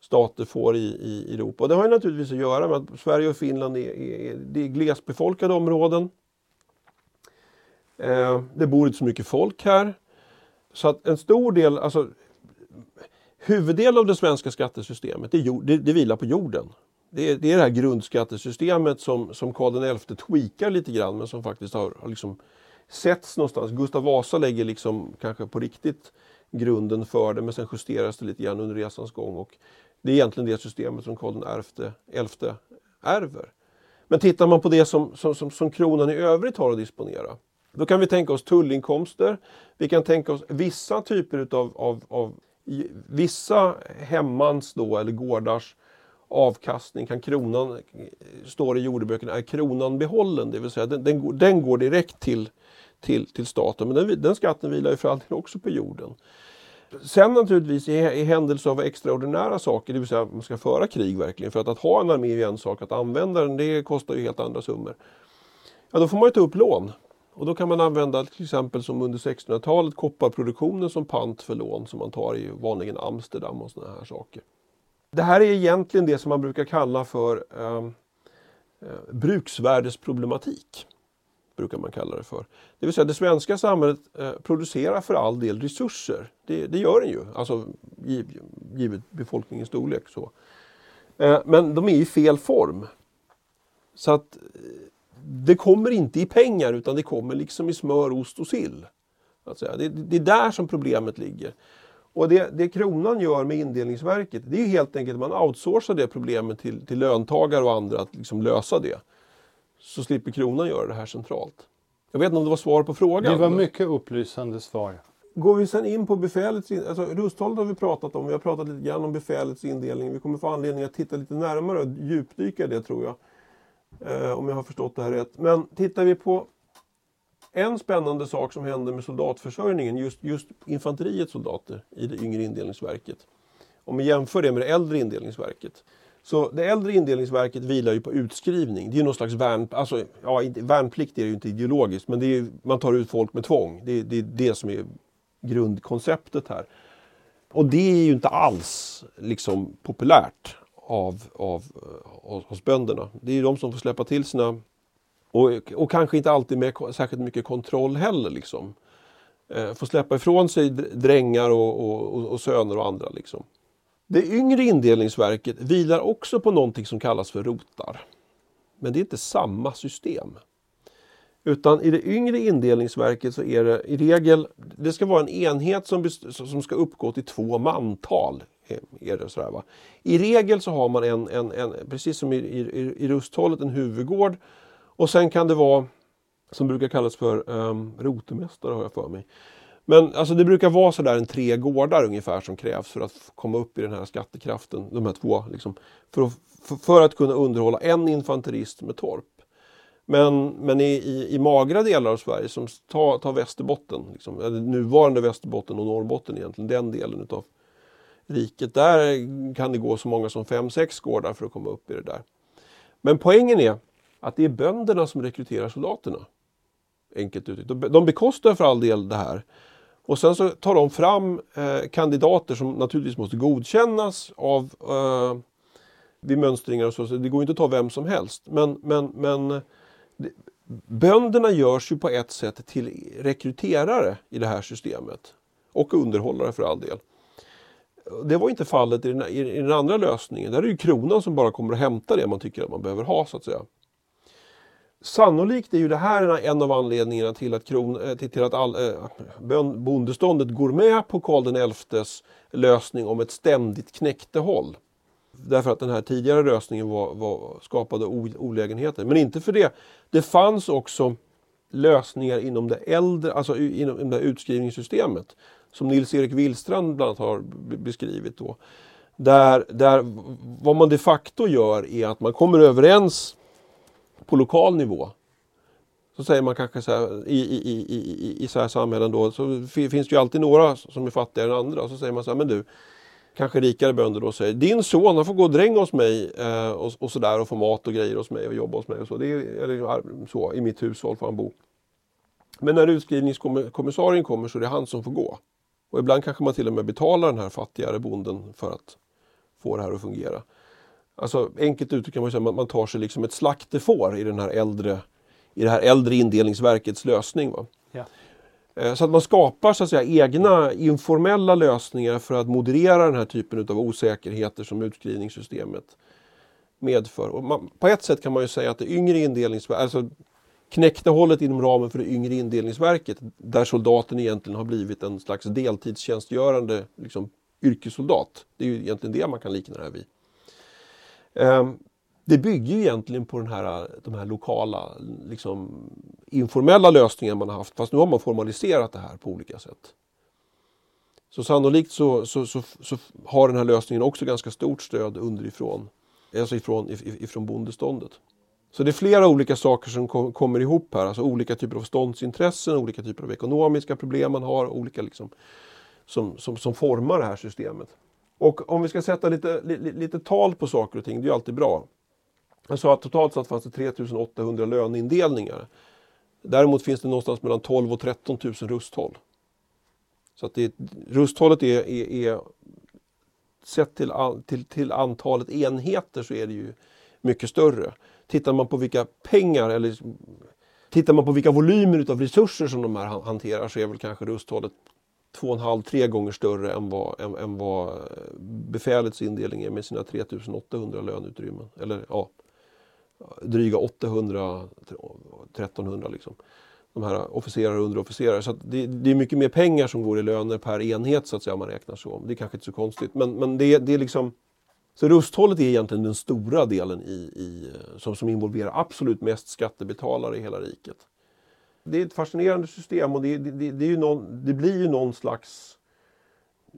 stater får i, i Europa. Och det har ju naturligtvis att göra med att Sverige och Finland är, är, det är glesbefolkade områden. Eh, det bor inte så mycket folk här. Så att en stor del, alltså huvuddelen av det svenska skattesystemet det, jord, det, det vilar på jorden. Det är, det är det här grundskattesystemet som, som Karl XI tweakar lite grann men som faktiskt har, har liksom setts någonstans. Gustav Vasa lägger liksom kanske på riktigt grunden för det men sen justeras det lite grann under resans gång. Och det är egentligen det systemet som Karl XI ärver. Men tittar man på det som, som, som, som kronan i övrigt har att disponera då kan vi tänka oss tullinkomster. Vi kan tänka oss vissa typer utav, av, av vissa hemmans då eller gårdars avkastning kan kronan, eh, står i jordeböckerna, är kronan behållen. Det vill säga den, den, den går direkt till, till, till staten. Men den, den skatten vilar ju för alltid också på jorden. Sen naturligtvis i, i händelse av extraordinära saker, det vill säga att man ska föra krig verkligen. För att, att ha en armé är en sak, att använda den det kostar ju helt andra summor. Ja, då får man ju ta upp lån. Och då kan man använda till exempel som under 1600-talet kopparproduktionen som pant för lån som man tar i vanligen Amsterdam och sådana här saker. Det här är egentligen det som man brukar kalla för ehm, eh, bruksvärdesproblematik. Brukar man kalla det för. Det vill säga det svenska samhället eh, producerar för all del resurser. Det, det gör den ju, alltså giv, givet befolkningens storlek. Så. Eh, men de är i fel form. Så att eh, det kommer inte i pengar utan det kommer liksom i smör, ost och sill. Att säga. Det, det är där som problemet ligger. Och det, det Kronan gör med indelningsverket det är helt enkelt att man outsourcar det problemet till, till löntagare och andra att liksom lösa det. Så slipper Kronan göra det här centralt. Jag vet inte om det var svar på frågan. Det var mycket upplysande svar. Går vi sen in på befälets alltså Rusthållet har vi pratat om. Vi har pratat lite grann om befälets indelning. Vi kommer få anledning att titta lite närmare och djupdyka det tror jag. Eh, om jag har förstått det här rätt. Men tittar vi på en spännande sak som händer med soldatförsörjningen, just, just infanteriets soldater i det yngre indelningsverket. Om vi jämför det med det äldre indelningsverket. Så det äldre indelningsverket vilar ju på utskrivning. Det är någon slags värn, alltså, ja, värnplikt är ju inte ideologiskt men det är, man tar ut folk med tvång. Det, det är det som är grundkonceptet här. Och det är ju inte alls liksom populärt av, av, av, hos bönderna. Det är ju de som får släppa till sina och, och kanske inte alltid med särskilt mycket kontroll heller. Liksom. Eh, får släppa ifrån sig drängar och, och, och, söner och andra. Liksom. Det yngre indelningsverket vilar också på någonting som kallas för rotar. Men det är inte samma system. Utan i det yngre indelningsverket så är det i regel, det ska vara en enhet som, som ska uppgå till två mantal. Eh, är det sådär, va? I regel så har man en, en, en precis som i, i, i rusthållet, en huvudgård. Och sen kan det vara, som brukar kallas för um, rotemästare har jag för mig. Men alltså det brukar vara sådär en tre gårdar ungefär som krävs för att komma upp i den här skattekraften. De här två, liksom, för, att, för, att kunna underhålla en infanterist med torp. Men, men i, i, i, magra delar av Sverige, som ta, ta Västerbotten, liksom, nuvarande Västerbotten och Norrbotten egentligen, den delen utav riket. Där kan det gå så många som fem sex gårdar för att komma upp i det där. Men poängen är att det är bönderna som rekryterar soldaterna. Enkelt uttryckt. De bekostar för all del det här. Och sen så tar de fram eh, kandidater som naturligtvis måste godkännas av eh, vid mönstringar och så. så. Det går inte att ta vem som helst. Men, men, men det, bönderna görs ju på ett sätt till rekryterare i det här systemet. Och underhållare för all del. Det var inte fallet i den, i den andra lösningen. Där är det kronan som bara kommer att hämta det man tycker att man behöver ha så att säga. Sannolikt är ju det här en av anledningarna till att, kron, eh, till, till att all, eh, bondeståndet går med på Karl XIs lösning om ett ständigt knäktehåll. Därför att den här tidigare lösningen var, var, skapade olägenheter. Men inte för det. Det fanns också lösningar inom det äldre, alltså inom det utskrivningssystemet. Som Nils-Erik Willstrand bland annat har beskrivit. Då. Där, där vad man de facto gör är att man kommer överens på lokal nivå. Så säger man kanske så här, i, i, i, i, i så här samhällen då, så finns det ju alltid några som är fattigare än andra. Så säger man så här, men du, kanske rikare bönder då säger, din son han får gå och dränga hos mig eh, och, och sådär och få mat och grejer hos mig och jobba hos mig och så. Det är, eller så, i mitt hushåll får han bo. Men när utskrivningskommissarien kommer så är det han som får gå. Och ibland kanske man till och med betalar den här fattigare bonden för att få det här att fungera. Alltså enkelt uttryckt kan man säga att man tar sig liksom ett slaktefår i, den här äldre, i det här äldre indelningsverkets lösning. Va? Ja. Eh, så att man skapar så att säga, egna informella lösningar för att moderera den här typen av osäkerheter som utskrivningssystemet medför. Man, på ett sätt kan man ju säga att det yngre indelningsverket, alltså knäckta hållet inom ramen för det yngre indelningsverket där soldaten egentligen har blivit en slags deltidstjänstgörande liksom, yrkessoldat. Det är ju egentligen det man kan likna det här vid. Ehm, det bygger ju egentligen på den här, de här lokala liksom, informella lösningar man har haft. Fast nu har man formaliserat det här på olika sätt. Så sannolikt så, så, så, så har den här lösningen också ganska stort stöd underifrån. Alltså ifrån, ifrån bondeståndet. Så det är flera olika saker som kom, kommer ihop här. Alltså olika typer av ståndsintressen, olika typer av ekonomiska problem man har. Olika liksom, som, som, som formar det här systemet. Och om vi ska sätta lite, lite, lite tal på saker och ting, det är ju alltid bra. Jag sa att totalt sett fanns det 3800 löneindelningar. Däremot finns det någonstans mellan 12 och 13 000 rusthåll. Så att det, rusthållet är, är, är sett till, till, till antalet enheter så är det ju mycket större. Tittar man på vilka pengar eller tittar man på vilka volymer utav resurser som de här hanterar så är väl kanske rusthållet två och en halv, tre gånger större än vad, än, än vad eh, befälets indelning är med sina 3800 löneutrymmen. Eller ja, dryga 800, 1300 liksom. De här officerare och underofficerare. Så det, det, är mycket mer pengar som går i löner per enhet så att säga om man räknar så. Det är kanske inte så konstigt men, men det, det är liksom så rusthållet är egentligen den stora delen i, i, eh, som, som involverar absolut mest skattebetalare i hela riket. Det är ett fascinerande system och det, det, det, är ju någon, det blir ju någon slags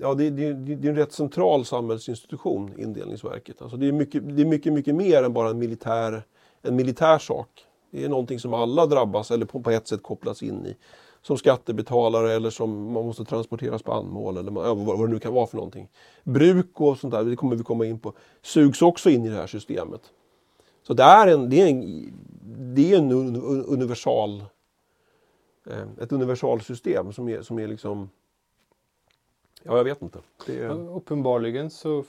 Ja, det, det, det är en rätt central samhällsinstitution, indelningsverket. Alltså det, är mycket, det är mycket, mycket mer än bara en militär, en militär sak. Det är någonting som alla drabbas eller på, på ett sätt kopplas in i. Som skattebetalare eller som man måste transportera spannmål eller vad, vad det nu kan vara för någonting. Bruk och sånt där, det kommer vi komma in på, sugs också in i det här systemet. Så det är en, det är en, det är en universal, ett universalsystem som är, som är liksom Ja, jag vet inte. Det är... Uppenbarligen så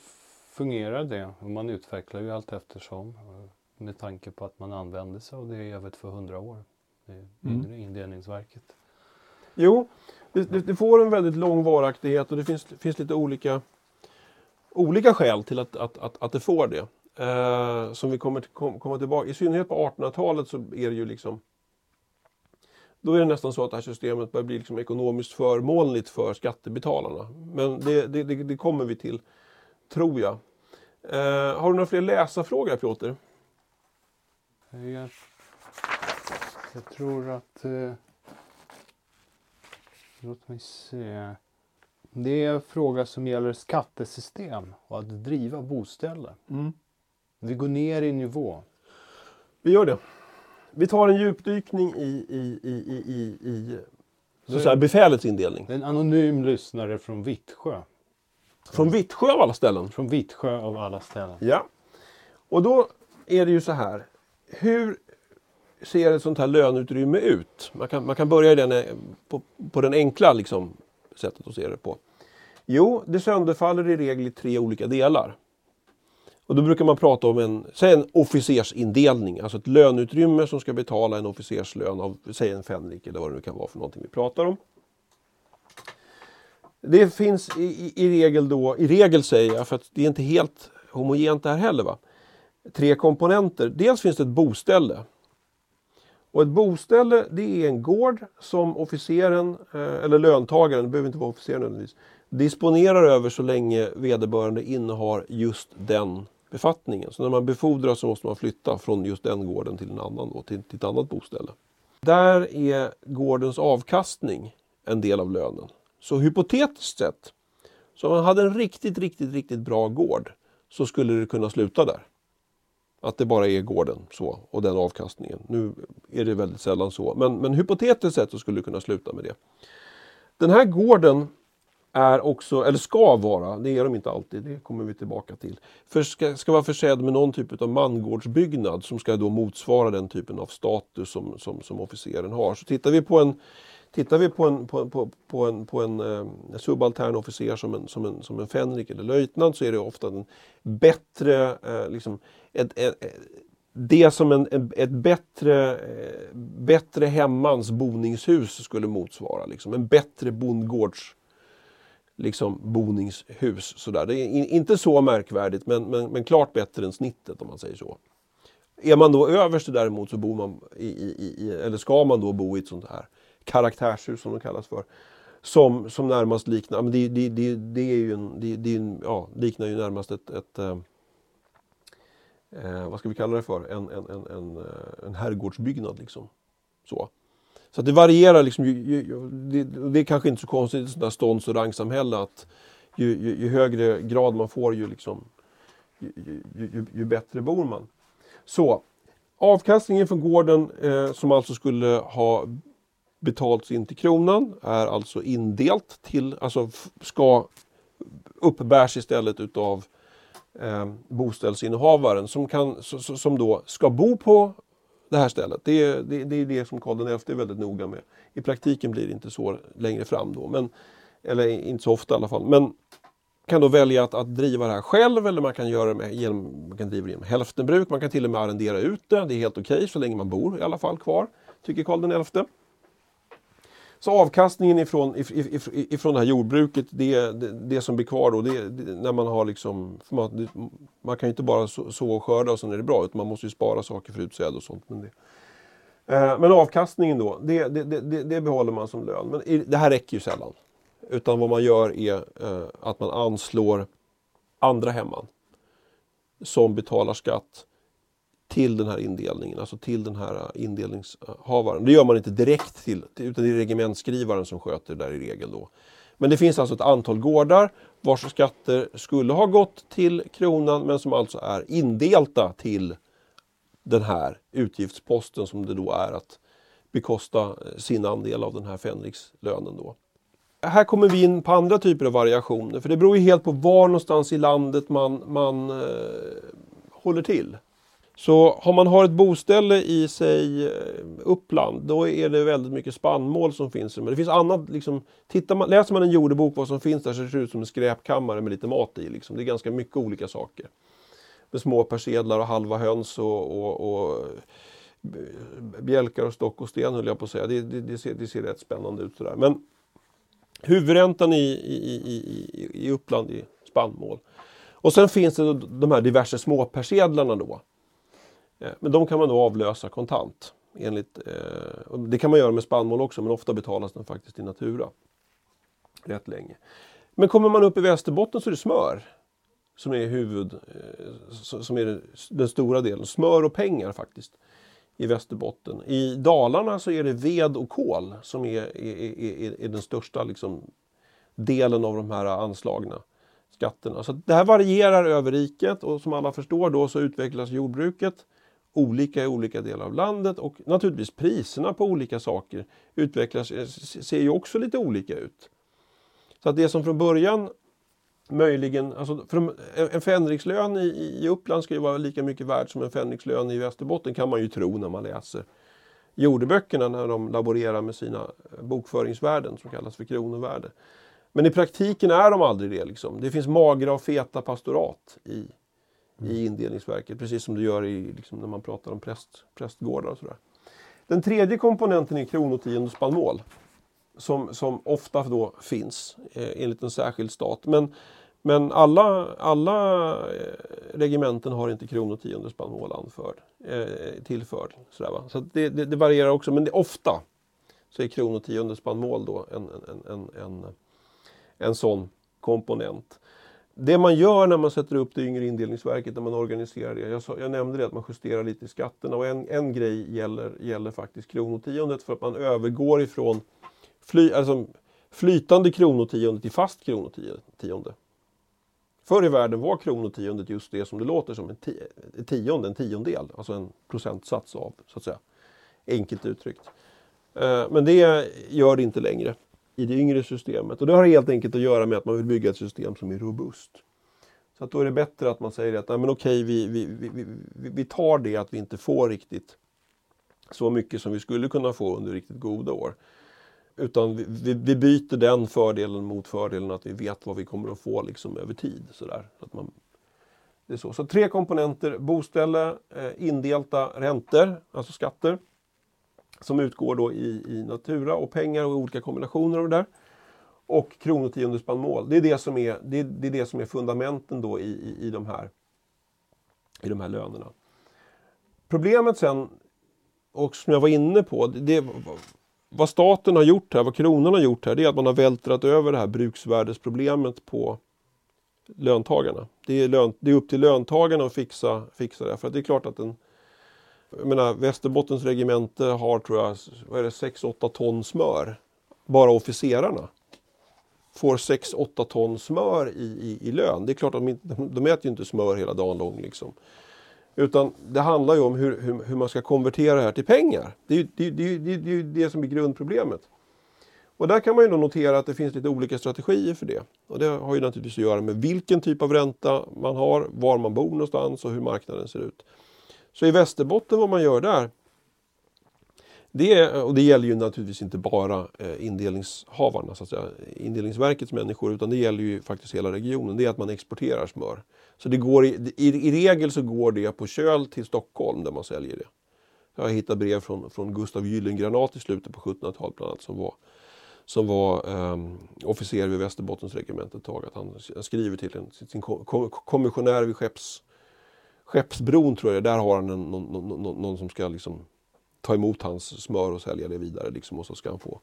fungerar det och man utvecklar ju allt eftersom med tanke på att man använder sig av det i över 200 år. Det mm. indelningsverket. Jo, det, det, det, får en väldigt lång varaktighet och det finns, finns lite olika, olika skäl till att, att, att, att det får det. Eh, som vi kommer till, kom, komma tillbaka, i synnerhet på 1800-talet så är det ju liksom då är det nästan så att det här systemet börjar bli liksom ekonomiskt förmånligt för skattebetalarna. Men det, det, det, det kommer vi till, tror jag. Eh, har du några fler läsarfrågor Piotr? Jag, jag tror att... Eh, låt mig se. Det är en fråga som gäller skattesystem och att driva bostäder. Mm. Vi går ner i nivå. Vi gör det. Vi tar en djupdykning i, i, i, i, i, i så säga, befälets indelning. En anonym lyssnare från Vittsjö. Från Vittsjö av alla ställen? Från Vittsjö av alla ställen. Ja. Och då är det ju så här. Hur ser ett sånt här löneutrymme ut? Man kan, man kan börja i den, på, på den enkla liksom, sättet att se det på. Jo, det sönderfaller i regel i tre olika delar. Och då brukar man prata om en, säg en officersindelning, alltså ett löneutrymme som ska betala en officerslön av, säg en fänrik eller vad det nu kan vara för någonting vi pratar om. Det finns i, i, i regel då, i regel säger jag, för att det är inte helt homogent det här heller, va? tre komponenter. Dels finns det ett boställe. Och ett boställe det är en gård som officeren, eh, eller löntagaren, det behöver inte vara officeren nödvändigtvis, disponerar över så länge vederbörande innehar just den befattningen. Så när man befordras så måste man flytta från just den gården till en annan då, till, till ett annat boställe. Där är gårdens avkastning en del av lönen. Så hypotetiskt sett, så om man hade en riktigt, riktigt, riktigt bra gård så skulle det kunna sluta där. Att det bara är gården så och den avkastningen. Nu är det väldigt sällan så, men, men hypotetiskt sett så skulle det kunna sluta med det. Den här gården är också, eller ska vara, det är de inte alltid, det kommer vi tillbaka till, för ska, ska vara försedd med någon typ av mangårdsbyggnad som ska då motsvara den typen av status som, som, som officeren har. Så tittar vi på en Tittar vi på en, på, på, på en, på en eh, subaltern officer som en, som, en, som en fänrik eller löjtnant så är det ofta en bättre, eh, liksom, ett, ett, det som en, en, ett bättre, eh, bättre hemmans boningshus skulle motsvara. Liksom. En bättre bondgårds liksom, boningshus. Sådär. Det är in, inte så märkvärdigt men, men, men, klart bättre än snittet om man säger så. Är man då överst däremot så bor man i, i, i, eller ska man då bo i ett sånt här karaktärshus som de kallas för. Som, som närmast liknar, men det, det, det, det är ju en, det, det en, ja, liknar ju närmast ett, ett eh, eh, vad ska vi kalla det för, en, en, en, en, eh, en herrgårdsbyggnad. Liksom. Så. Så det varierar, liksom, ju, ju, det, det, är kanske inte så konstigt i ett sånt där stånds och rangsamhälle att ju, ju, ju, högre grad man får ju, liksom, ju, bättre bor man. Så avkastningen från gården eh, som alltså skulle ha betalts in till kronan är alltså indelt till, alltså ska uppbärs istället utav eh, boställsinnehavaren som, kan, som då ska bo på det här stället. Det är det, det, är det som Karl XI är väldigt noga med. I praktiken blir det inte så längre fram då, men, eller inte så ofta i alla fall. Men kan då välja att, att driva det här själv eller man kan, göra det med, genom, man kan driva det genom hälftenbruk. Man kan till och med arrendera ut det. Det är helt okej okay, så länge man bor i alla fall kvar, tycker Karl XI. Så avkastningen ifrån, ifrån det här jordbruket, det, det, det som blir kvar då, det, det, när man har liksom, man, man kan ju inte bara så, så och skörda och sen är det bra, utan man måste ju spara saker för utsäde och sånt. Men, det, eh, men avkastningen då, det, det, det, det, behåller man som lön. Men det här räcker ju sällan. Utan vad man gör är eh, att man anslår andra hemman som betalar skatt till den här indelningen, alltså till den här äh, indelningshavaren. Det gör man inte direkt till, utan det är regementsskrivaren som sköter det där i regel då. Men det finns alltså ett antal gårdar vars skatter skulle ha gått till kronan men som alltså är indelta till den här utgiftsposten som det då är att bekosta äh, sin andel av den här fänrikslönen då. Här kommer vi in på andra typer av variationer för det beror ju helt på var någonstans i landet man, man eh, håller till. Så om man har ett boställe i sig eh, Uppland, då är det väldigt mycket spannmål som finns. Men det finns annat, liksom, tittar man, läser man en jordebok vad som finns där så ser det ut som en skräpkammare med lite mat i. Liksom. Det är ganska mycket olika saker. Med små persedlar och halva höns och, och, och eh, bjälkar och stock och sten höll jag på att säga. Det, det, det, ser, det ser rätt spännande ut sådär. Men huvudräntan i, i, i, i Uppland är spannmål. Och sen finns det de här diverse småpersedlarna då. Eh, men de kan man då avlösa kontant. Enligt, eh, det kan man göra med spannmål också men ofta betalas den faktiskt i natura. Rätt länge. Men kommer man upp i Västerbotten så är det smör. Som är huvud, eh, som är den stora delen. Smör och pengar faktiskt. I Västerbotten. I Dalarna så är det ved och kol som är, är, är, är den största liksom, delen av de här anslagna skatterna. Så det här varierar över riket och som alla förstår då så utvecklas jordbruket olika i olika delar av landet och naturligtvis priserna på olika saker utvecklas, eh, ser ju också lite olika ut. Så att det som från början möjligen, alltså en fänrikslön i, i Uppland ska ju vara lika mycket värd som en fänrikslön i Västerbotten kan man ju tro när man läser jordeböckerna när de laborerar med sina eh, bokföringsvärden som kallas för kronovärde. Men i praktiken är de aldrig det. Liksom. Det finns magra och feta pastorat i i indelningsverket. Precis som det gör i, liksom, när man pratar om präst, prästgårdar och sådär. Den tredje komponenten är kronotiondespannmål. Som, som ofta då finns eh, enligt en särskild stat. Men, men alla, alla eh, regementen har inte kronotiondespannmål anförd, eh, tillförd. Sådär, va? Så det, det, det, varierar också, men det, ofta så är kronotiondespannmål då en, en, en, en, en sån komponent det man gör när man sätter upp det yngre indelningsverket, när man organiserar det. Jag, sa, jag nämnde det att man justerar lite i skatterna och en, en grej gäller, gäller faktiskt kronotiondet för att man övergår ifrån fly, alltså, flytande kronotionde till fast kronotionde. Förr i världen var kronotiondet just det som det låter som, en tionde, en tiondel, alltså en procentsats av, så att säga, enkelt uttryckt. Eh, men det gör det inte längre i det yngre systemet. Och det har helt enkelt att göra med att man vill bygga ett system som är robust. Så att då är det bättre att man säger att Nej, men okej, vi, vi, vi, vi, tar det att vi inte får riktigt så mycket som vi skulle kunna få under riktigt goda år. Utan vi, vi byter den fördelen mot fördelen att vi vet vad vi kommer att få liksom över tid. Så, där. så att man Det är så. så tre komponenter, boställe, eh, indelta räntor, alltså skatter, som utgår då i, i natura och pengar och olika kombinationer av det där. Och kronotiondelsspannmål. Det är det som är, det, det är det som är fundamenten då i, i, i, de här, i de här lönerna. Problemet sen, och som jag var inne på, det, vad staten har gjort här, vad kronan har gjort här, det är att man har vältrat över det här bruksvärdesproblemet på löntagarna. Det är, lön, det är upp till löntagarna att fixa, fixa det. För det är klart att en, jag menar, Västerbottens regemente har tror jag, vad är det, 6-8 ton smör. Bara officerarna får 6-8 ton smör i, i, i, lön. Det är klart att de, de, de äter ju inte smör hela dagen lång. Liksom. Utan det handlar ju om hur, hur, hur, man ska konvertera det här till pengar. Det är ju det, det, det, det, det som är grundproblemet. Och där kan man ju notera att det finns lite olika strategier för det. Och det har ju naturligtvis att göra med vilken typ av ränta man har, var man bor någonstans och hur marknaden ser ut. Så i Västerbotten, vad man gör där, det, och det gäller ju naturligtvis inte bara eh, indelningshavarna, så att säga, indelningsverkets människor, utan det gäller ju faktiskt hela regionen. Det är att man exporterar smör. Så det går i, i, i regel så går det på köl till Stockholm där man säljer det. Jag har hittat brev från, från Gustav Gyllengranat i slutet på 1700-talet bland annat som var, som var um, officer vid Västerbottens regemente ett tag. Att han skriver till en, sin kommissionär vid skepps, Skeppsbron tror jag där har han en, någon, någon, någon som ska liksom ta emot hans smör och sälja det vidare. Liksom, och så ska han få,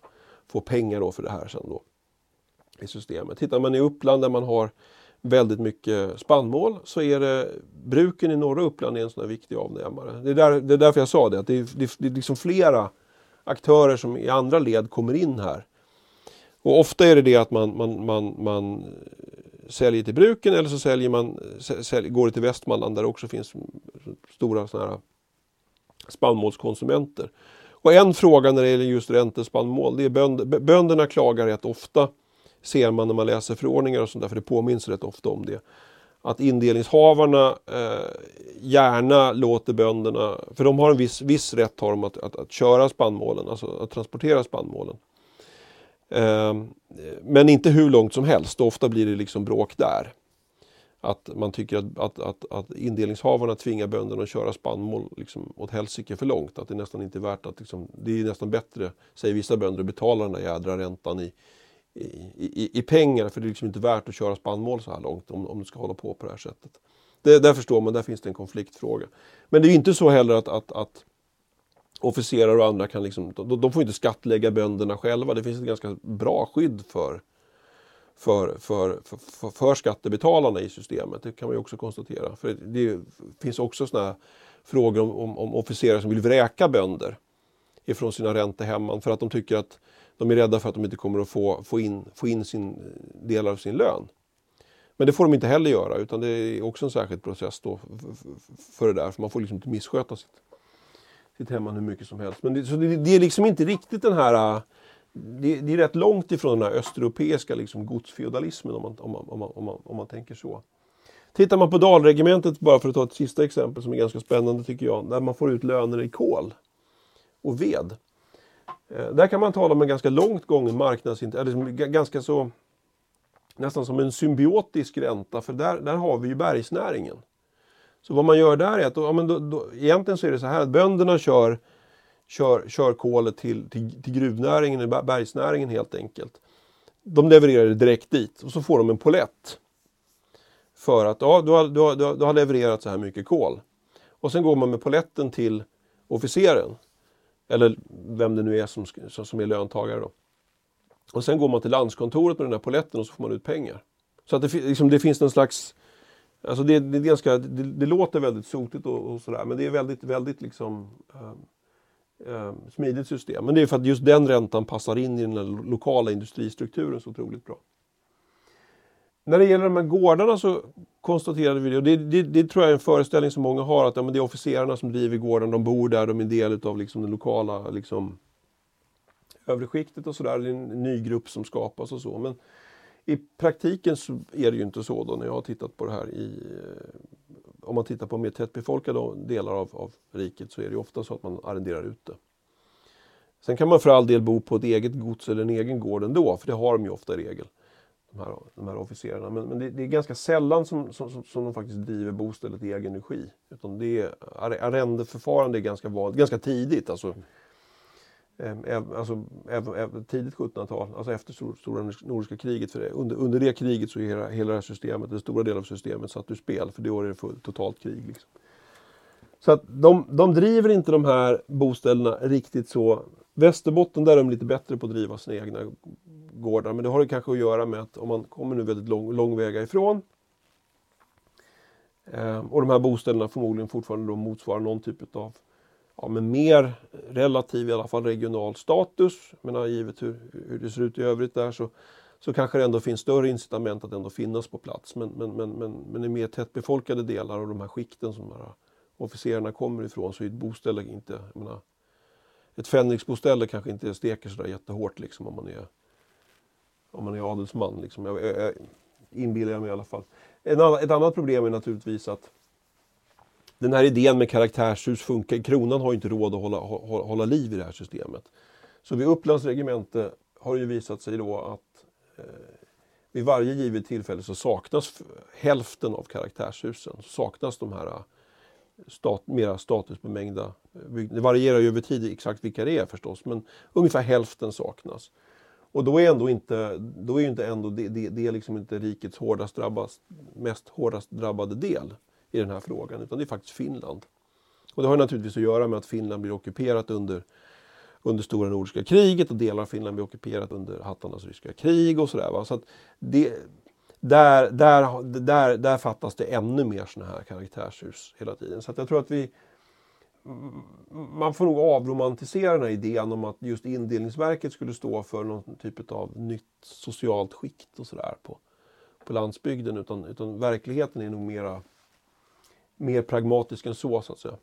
få pengar då för det här sen då i systemet. Tittar man i Uppland där man har väldigt mycket spannmål så är det bruken i norra Uppland är en sån här viktig avnämare. Det är, där, det är därför jag sa det, att det är, det är liksom flera aktörer som i andra led kommer in här. Och ofta är det det att man, man, man, man säljer till bruken eller så säljer man, sälj, går det till Västmanland där det också finns stora såna här spannmålskonsumenter. Och en fråga när det gäller just räntespannmål, det är bönder, bönderna klagar rätt ofta, ser man när man läser förordningar och sånt där, för det påminns rätt ofta om det. Att indelningshavarna eh, gärna låter bönderna, för de har en viss, viss rätt har de att, att, att köra spannmålen, alltså att transportera spannmålen. Ehm, men inte hur långt som helst, ofta blir det liksom bråk där att man tycker att, att, att, att indelningshavarna tvingar bönderna att köra spannmål liksom, åt helsike för långt. Att det nästan inte är värt att, liksom, det är nästan bättre, säger vissa bönder, att betala den där jädra räntan i, i, i, i, pengar. För det är liksom inte värt att köra spannmål så här långt om, om du ska hålla på på det här sättet. Det, där förstår man, där finns det en konfliktfråga. Men det är inte så heller att, att, att officerare och andra kan liksom, de, de får inte skattlägga bönderna själva. Det finns ett ganska bra skydd för för, för, för, för, skattebetalarna i systemet. Det kan man ju också konstatera. För det finns också såna frågor om, om, om officerare som vill vräka bönder ifrån sina räntehemman för att de tycker att de är rädda för att de inte kommer att få, få, in, få in sin delar av sin lön. Men det får de inte heller göra utan det är också en särskild process då för det där. För man får liksom inte missköta sitt, sitt hemman hur mycket som helst. Men det, så det, det är liksom inte riktigt den här äh, det, det, är rätt långt ifrån den här östeuropeiska liksom, godsfeodalismen om man, om, man, om, man, om, man, om man tänker så. Tittar man på Dalregementet, bara för att ta ett sista exempel som är ganska spännande tycker jag, där man får ut löner i kol och ved. Eh, där kan man tala om en ganska långt gången marknadsintresse, liksom ganska så nästan som en symbiotisk ränta, för där, där har vi ju bergsnäringen. Så vad man gör där är att, ja, men då, då, egentligen så är det så här att bönderna kör kör, kör kolet till, till, till gruvnäringen, bergsnäringen helt enkelt. De levererar det direkt dit och så får de en polett. För att ja, du har, du, har, du har levererat så här mycket kol. Och sen går man med poletten till officeren. Eller vem det nu är som, som är löntagare då. Och sen går man till landskontoret med den här poletten och så får man ut pengar. Så att det, liksom, det finns någon slags Alltså det, det, är ganska, det, det låter väldigt sotigt och, och sådär men det är väldigt, väldigt liksom eh, smidigt system. Men det är för att just den räntan passar in i den lokala industristrukturen så otroligt bra. När det gäller de här gårdarna så konstaterade vi det, och det, det, det tror jag är en föreställning som många har, att ja, men det är officerarna som driver gården, de bor där, de är en del av liksom, det lokala liksom, övre skiktet och sådär. Det är en ny grupp som skapas och så. Men i praktiken så är det ju inte så då när jag har tittat på det här i eh, om man tittar på mer tättbefolkade delar av, av riket så är det ofta så att man arrenderar ut det. Sen kan man för all del bo på ett eget gods eller en egen gård ändå, för det har de ju ofta i regel. de här, de här officerarna. Men, men det, det, är ganska sällan som, som, som de faktiskt driver bostället i egen regi. Utan det är, arrendeförfarande är ganska vanligt, ganska tidigt. Alltså, Ehm, alltså, tidigt 1700-tal, alltså efter stora nordiska kriget. För det. Under, under det kriget så är hela, hela det här systemet, den stora delen av systemet satt ur spel. För det år är det fullt, totalt krig. Liksom. Så att de, de driver inte de här boställena riktigt så. Västerbotten där är de lite bättre på att driva sina egna gårdar. Men det har det kanske att göra med att om man kommer nu väldigt lång, lång väga ifrån eh, och de här bostäderna förmodligen fortfarande då motsvarar någon typ av ja, men mer relativ i alla fall regional status. Men givet hur, hur det ser ut i övrigt där så, så kanske det ändå finns större incitament att ändå finnas på plats. Men, men, men, men, men i mer tättbefolkade delar och de här skikten som de här officerarna kommer ifrån så är ett boställe inte, jag menar, ett fänriksboställe kanske inte steker sådär jättehårt liksom om man är, om man är adelsman. Liksom. Jag, jag, jag inbillar jag mig i alla fall. En ett annat problem är naturligtvis att den här idén med karaktärshus funkar. Kronan har inte råd att hålla, hålla liv i det här systemet. Så vid Upplands regemente har det ju visat sig då att eh, vid varje givet tillfälle så saknas hälften av karaktärshusen. Så saknas de här eh, stat, mera statusbemängda eh, byggnaderna. Det varierar ju över tid exakt vilka det är förstås, men ungefär hälften saknas. Och då är ändå inte, då är inte ändå det, det, det är liksom inte rikets hårdast drabbas, mest hårdast drabbade del i den här frågan, utan det är faktiskt Finland. Och det har naturligtvis att göra med att Finland blir ockuperat under, under stora nordiska kriget och delar av Finland blir ockuperat under hattarnas ryska krig och sådär. Så att det, där, där, där, där fattas det ännu mer sådana här karaktärshus hela tiden. Så att jag tror att vi man får nog avromantisera den här idén om att just indelningsverket skulle stå för någon typ av nytt socialt skikt och sådär på, på landsbygden. Utan, utan verkligheten är nog mera, mer pragmatisk än så, så att säga.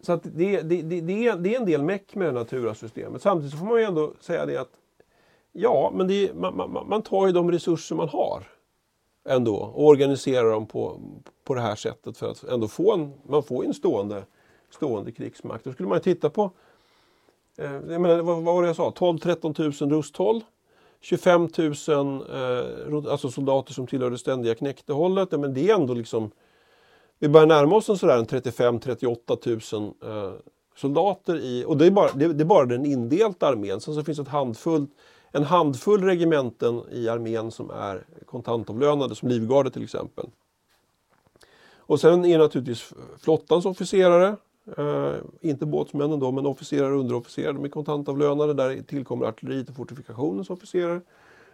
Så att det, det, det, det, är, det är en del meck med det natursystemet. Samtidigt så får man ju ändå säga det att ja, men det, man, man, man tar ju de resurser man har ändå och organiserar dem på, på det här sättet för att ändå få en, man får en stående, stående krigsmakt. Då skulle man titta på, eh, jag menar, vad, vad var det jag sa, 12-13 000 rusthåll. 25 000 eh, alltså soldater som tillhör det ständiga knäktehållet. men det är ändå liksom, vi börjar närma oss en sådär 35-38 000 eh, soldater i, och det är, bara, det, det, är bara den indelta armén. Sen så finns ett handfull, en handfull regementen i armén som är kontantavlönade, som Livgardet till exempel. Och sen är naturligtvis flottans officerare, eh, inte båtsmännen då, men officerare och underofficerare, de är kontantavlönade. Där tillkommer artilleriet och fortifikationens officerare,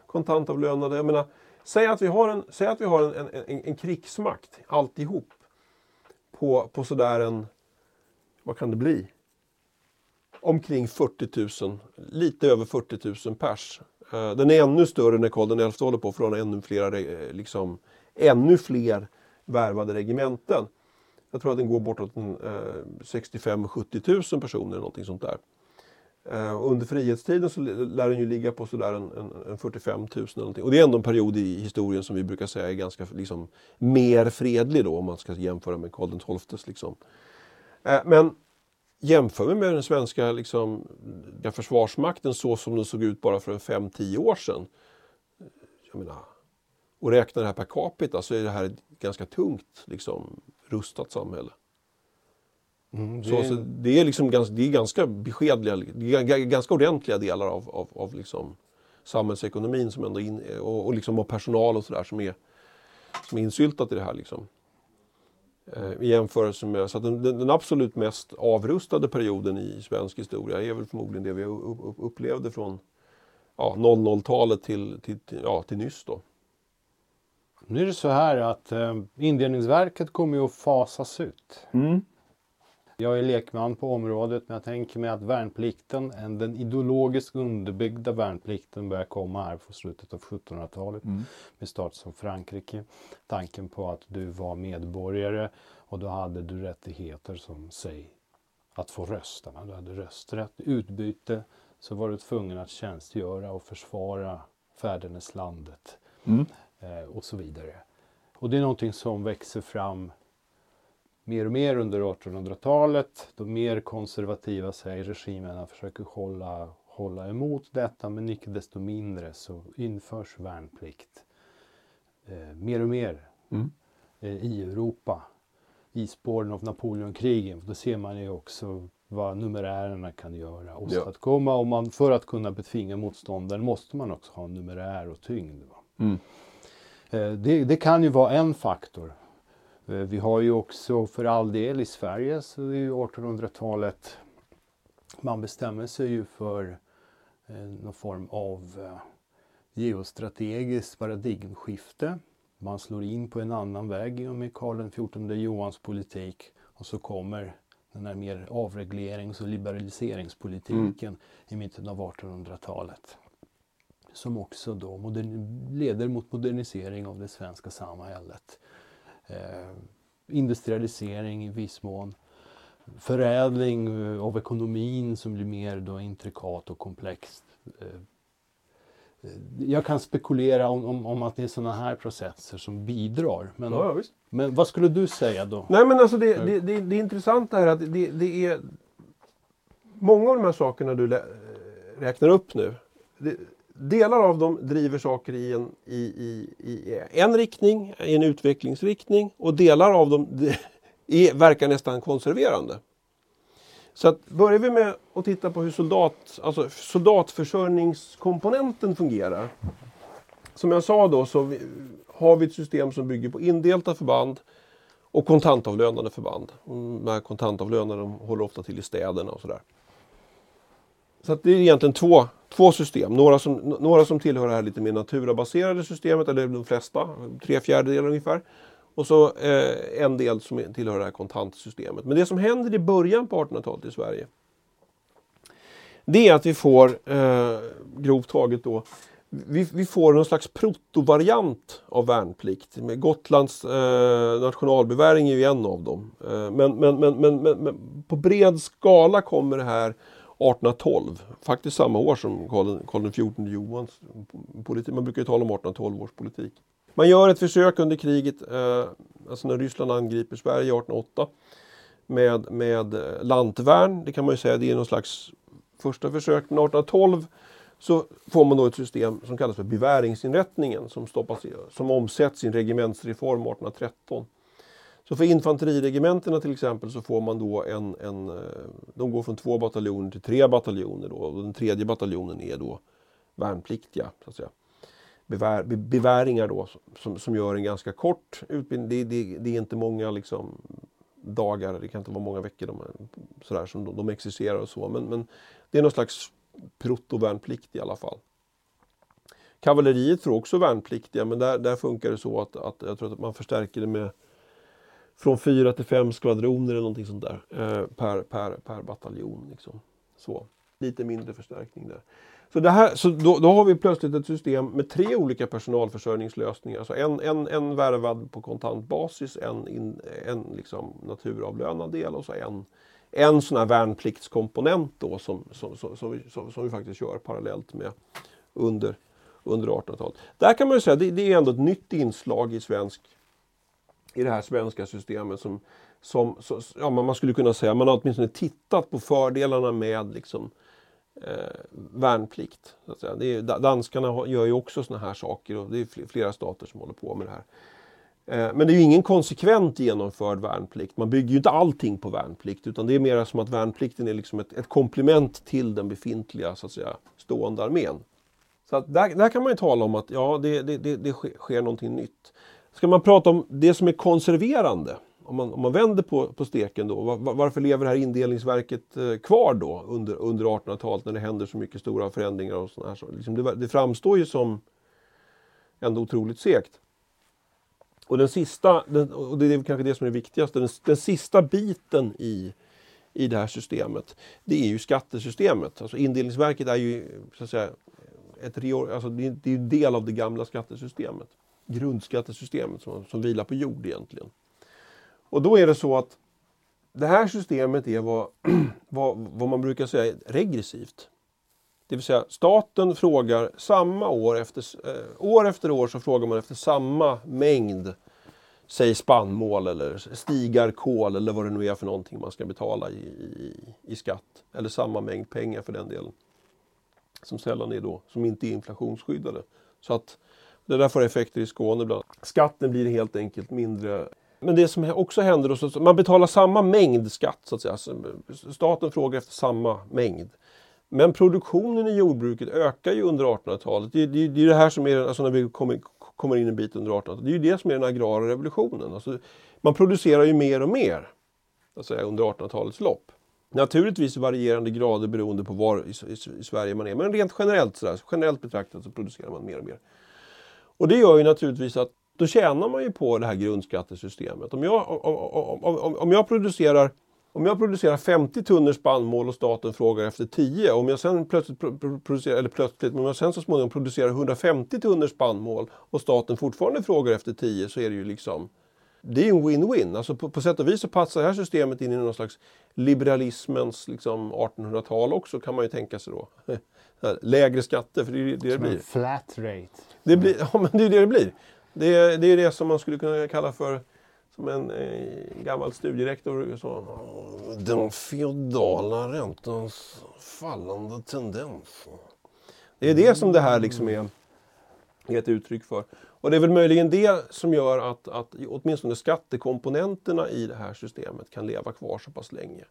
kontantavlönade. Jag menar, säg att vi har en, säg att vi har en, en, en krigsmakt, alltihop, på, på sådär en, vad kan det bli? omkring 40 000, lite över 40 000 pers. Eh, den är ännu större när Karl XI håller på för att ännu fler, eh, liksom, ännu fler värvade regementen. Jag tror att den går bortåt 65-70 000 eh, personer eller någonting sånt där. Eh, under frihetstiden så lär den ju ligga på sådär en, en, en 45 000 eller någonting. Och det är ändå en period i historien som vi brukar säga är ganska liksom, mer fredlig då om man ska jämföra med Karl XIIs. Liksom. Eh, men Jämför vi med den svenska liksom, försvarsmakten så som den såg ut bara för 5-10 år sedan. Jag menar, och räknar det här per capita så är det här ett ganska tungt liksom, rustat samhälle. Mm, det... Så, så, det är liksom ganska, det är ganska beskedliga, är ganska ordentliga delar av, av, av liksom samhällsekonomin som ändå in, och, och, liksom, och personal och sådär som är, som är insyltat i det här. Liksom. Eh, i jämförelse med, så den, den, absolut mest avrustade perioden i svensk historia är väl förmodligen det vi upplevde från ja, 00-talet till, till, ja, till nyss då. Nu är det så här att eh, indelningsverket kommer ju att fasas ut. Mm. Jag är lekman på området men jag tänker mig att värnplikten, den ideologiskt underbyggda värnplikten börjar komma här på slutet av 1700-talet mm. med start som Frankrike. Tanken på att du var medborgare och då hade du rättigheter som säg att få rösta. Du hade rösträtt, utbyte så var du tvungen att tjänstgöra och försvara fäderneslandet mm. eh, och så vidare. Och det är någonting som växer fram mer och mer under 1800-talet. De mer konservativa säger regimerna försöker hålla, hålla emot detta men icke desto mindre så införs värnplikt eh, mer och mer Mm. eh, i Europa i spåren av Napoleonkrigen. Då ser man ju också vad numerärerna kan göra och Ja. åstadkomma. Och man, för att kunna betvinga motståndaren måste man också ha numerär och tyngd. Mm. Eh, Det, det kan ju vara en faktor. Eh, Vi har ju också för all del i Sverige så är ju 1800-talet man bestämmer sig ju för eh, någon form av eh, geostrategiskt paradigmskifte. Man slår in på en annan väg i och med Karl XIV Johans politik och så kommer den här mer avreglerings och liberaliseringspolitiken i mitten av 1800-talet. Som också då leder mot modernisering av det svenska samhället. Eh, industrialisering i viss mån. Förädling eh, av ekonomin som blir mer då intrikat och komplext. Eh, jag kan spekulera om, om, om att det är sådana här processer som bidrar. Men, Ja, ja, men vad skulle du säga då? Nej men alltså det, det, det, det intressanta är att det, det är många av de här sakerna du räknar upp nu. Delar av dem driver saker i en, i, i, i en riktning, i en utvecklingsriktning och delar av dem är, verkar nästan konserverande. Så att börjar vi med att titta på hur soldat, alltså soldatförsörjningskomponenten fungerar. Som jag sa då så vi, har vi ett system som bygger på indelta förband och kontantavlönade förband. De här kontantavlönade de håller ofta till i städerna och sådär. Så att det är egentligen två, två system. Några som, några som tillhör det här lite mer naturabaserade systemet, eller de flesta, tre fjärdedelar ungefär. Och så eh, en del som tillhör det här kontantsystemet. Men det som händer i början på 1800-talet i Sverige det är att vi får, eh, grovt taget då, vi, vi får någon slags protovariant av värnplikt. Med Gotlands eh, nationalbeväring är ju en av dem. Eh, men, men, men, men, men, men på bred skala kommer det här 1812. Faktiskt samma år som Karl, XIV Johans politik. Man brukar ju tala om 1812 års politik. Man gör ett försök under kriget, eh, alltså när Ryssland angriper Sverige 1808 med, med eh, lantvärn. Det kan man ju säga det är någon slags första försök. Men 1812 så får man då ett system som kallas för beväringsinrättningen som, stoppas, som omsätts i en regementsreform 1813. Så för infanteriregementena till exempel så får man då en, en eh, de går från två bataljoner till tre bataljoner då och den tredje bataljonen är då värnpliktiga. Så att säga. Bevär, be, beväringar då som, som gör en ganska kort utbildning. Det, det, det är inte många liksom dagar, det kan inte vara många veckor de, sådär, som de, de existerar och så. Men, men det är någon slags protovärnplikt i alla fall. Kavalleriet får också värnpliktiga men där, där funkar det så att, att jag tror att man förstärker det med från fyra till fem skvadroner eller någonting sånt där eh, per, per, per bataljon. Liksom. Så. Lite mindre förstärkning där. Så, det här, så då, då har vi plötsligt ett system med tre olika personalförsörjningslösningar. Alltså en, en, en värvad på kontantbasis, en, in, en liksom naturavlönad del och så en, en sån här värnpliktskomponent då som, som, som, som, vi, som, som vi faktiskt kör parallellt med under, under 1800-talet. Där kan man ju säga det, det är ändå ett nytt inslag i svensk i det här svenska systemet som, som så, ja, man skulle kunna säga, man har åtminstone tittat på fördelarna med liksom, eh, värnplikt. Så att säga. Det är, danskarna gör ju också såna här saker och det är flera stater som håller på med det här. Eh, men det är ju ingen konsekvent genomförd värnplikt. Man bygger ju inte allting på värnplikt utan det är mer som att värnplikten är liksom ett, ett komplement till den befintliga så att säga, stående armén. Så att där, där kan man ju tala om att ja, det, det, det, det sker någonting nytt. Ska man prata om det som är konserverande, om man, om man vänder på, på steken då, var, varför lever det här indelningsverket eh, kvar då under, under 1800-talet när det händer så mycket stora förändringar och sådana här saker? Liksom det, det framstår ju som ändå otroligt segt. Och den sista, den, och det är kanske det som är det viktigaste, den, den sista biten i, i det här systemet, det är ju skattesystemet. Alltså indelningsverket är ju så att säga ett reor, alltså det, är- det är en del av det gamla skattesystemet. Grundskattesystemet som, som vilar på jord egentligen. Och då är det så att det här systemet är vad, vad, vad man brukar säga är regressivt. Det vill säga staten frågar samma år efter, eh, år efter år så frågar man efter samma mängd säg spannmål eller stigar kol eller vad det nu är för någonting man ska betala i, i, i skatt. Eller samma mängd pengar för den delen. som sällan är då, som inte är inflationsskyddade. Så att det där får effekter i Skåne bland annat. Skatten blir helt enkelt mindre men det som också händer då, så man betalar samma mängd skatt så att säga. Staten frågar efter samma mängd. Men produktionen i jordbruket ökar ju under 1800-talet. Det, det, det, är det här som är, alltså när vi kommer, kommer in en bit under 1800-talet, det är ju det som är den agrara revolutionen. Alltså, man producerar ju mer och mer alltså, under 1800-talets lopp. Naturligtvis i varierande grader beroende på var i, i, i Sverige man är, men rent generellt, sådär, generellt betraktat så producerar man mer och mer. Och det gör ju naturligtvis att då tjänar man ju på det här grundskattesystemet. Om jag, om, om, om jag producerar om jag producerar 50 tunnor spannmål och staten frågar efter 10, om jag sen plötsligt producerar, eller plötsligt, om jag sen så småningom producerar 150 tunnor spannmål och staten fortfarande frågar efter 10 så är det ju liksom det är en win-win. Alltså på, på sätt och vis så passar det här systemet in i någon slags liberalismens liksom 1800-tal också kan man ju tänka sig då. Lägre skatter, för det är det det blir. flat rate. Det, blir, ja, men det är det det blir. Det är, det är det som man skulle kunna kalla för som en eh, gammal studierektor sa. Den feodala räntans fallande tendens. Det är det som det här liksom är, är ett uttryck för. Och det är väl möjligen det som gör att, att åtminstone skattekomponenterna i det här systemet kan leva kvar så pass länge.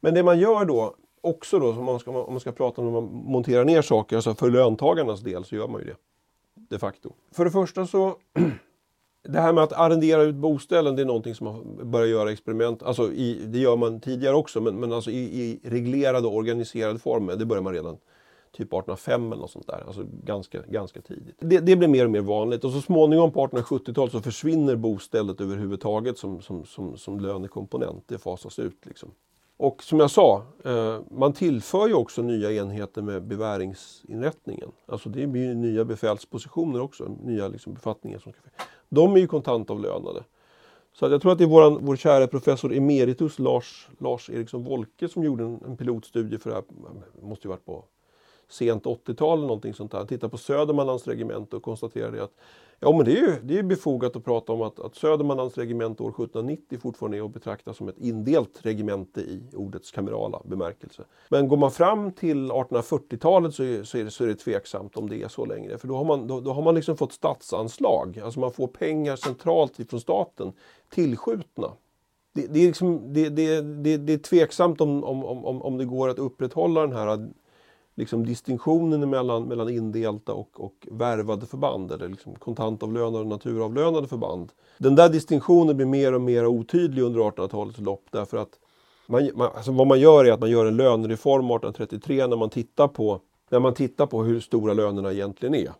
Men det man gör då också då, om man ska, om man ska prata om att man monterar ner saker, alltså för löntagarnas del så gör man ju det. De facto. För det första så det här med att arrendera ut boställen det är någonting som man börjar göra experiment, alltså i, det gör man tidigare också men, men alltså i, i reglerade och organiserade former, det börjar man redan typ 1805 eller något sånt där, alltså ganska, ganska tidigt. Det, det blir mer och mer vanligt och så småningom på 1870-talet så försvinner bostället överhuvudtaget som, som, som, som lönekomponent, det fasas ut liksom. Och som jag sa, eh, man tillför ju också nya enheter med beväringsinrättningen. Alltså det blir nya befälspositioner också, nya liksom befattningar. Som ska... De är ju kontantavlönade. Så jag tror att det är våran, vår kära professor emeritus Lars, Lars Eriksson Wolke som gjorde en, en pilotstudie för det här, måste ju varit på sent 80-tal någonting sånt där. Han på Södermanlands regemente och konstaterade att Ja men det är ju det är befogat att prata om att, att Södermanlands regemente år 1790 fortfarande är att betrakta som ett indelt regemente i ordets kamerala bemärkelse. Men går man fram till 1840-talet så är, så, är det, så är det tveksamt om det är så längre. För då har man, då, då har man liksom fått statsanslag, alltså man får pengar centralt ifrån staten tillskjutna. Det, det, är, liksom, det, det, det, det är tveksamt om, om, om, om det går att upprätthålla den här liksom distinktionen mellan, mellan indelta och, och värvade förband eller liksom kontantavlönade och naturavlönade förband. Den där distinktionen blir mer och mer otydlig under 1800-talets lopp därför att man, man, alltså vad man gör är att man gör en lönereform 1833 när man tittar på, när man tittar på hur stora lönerna egentligen är.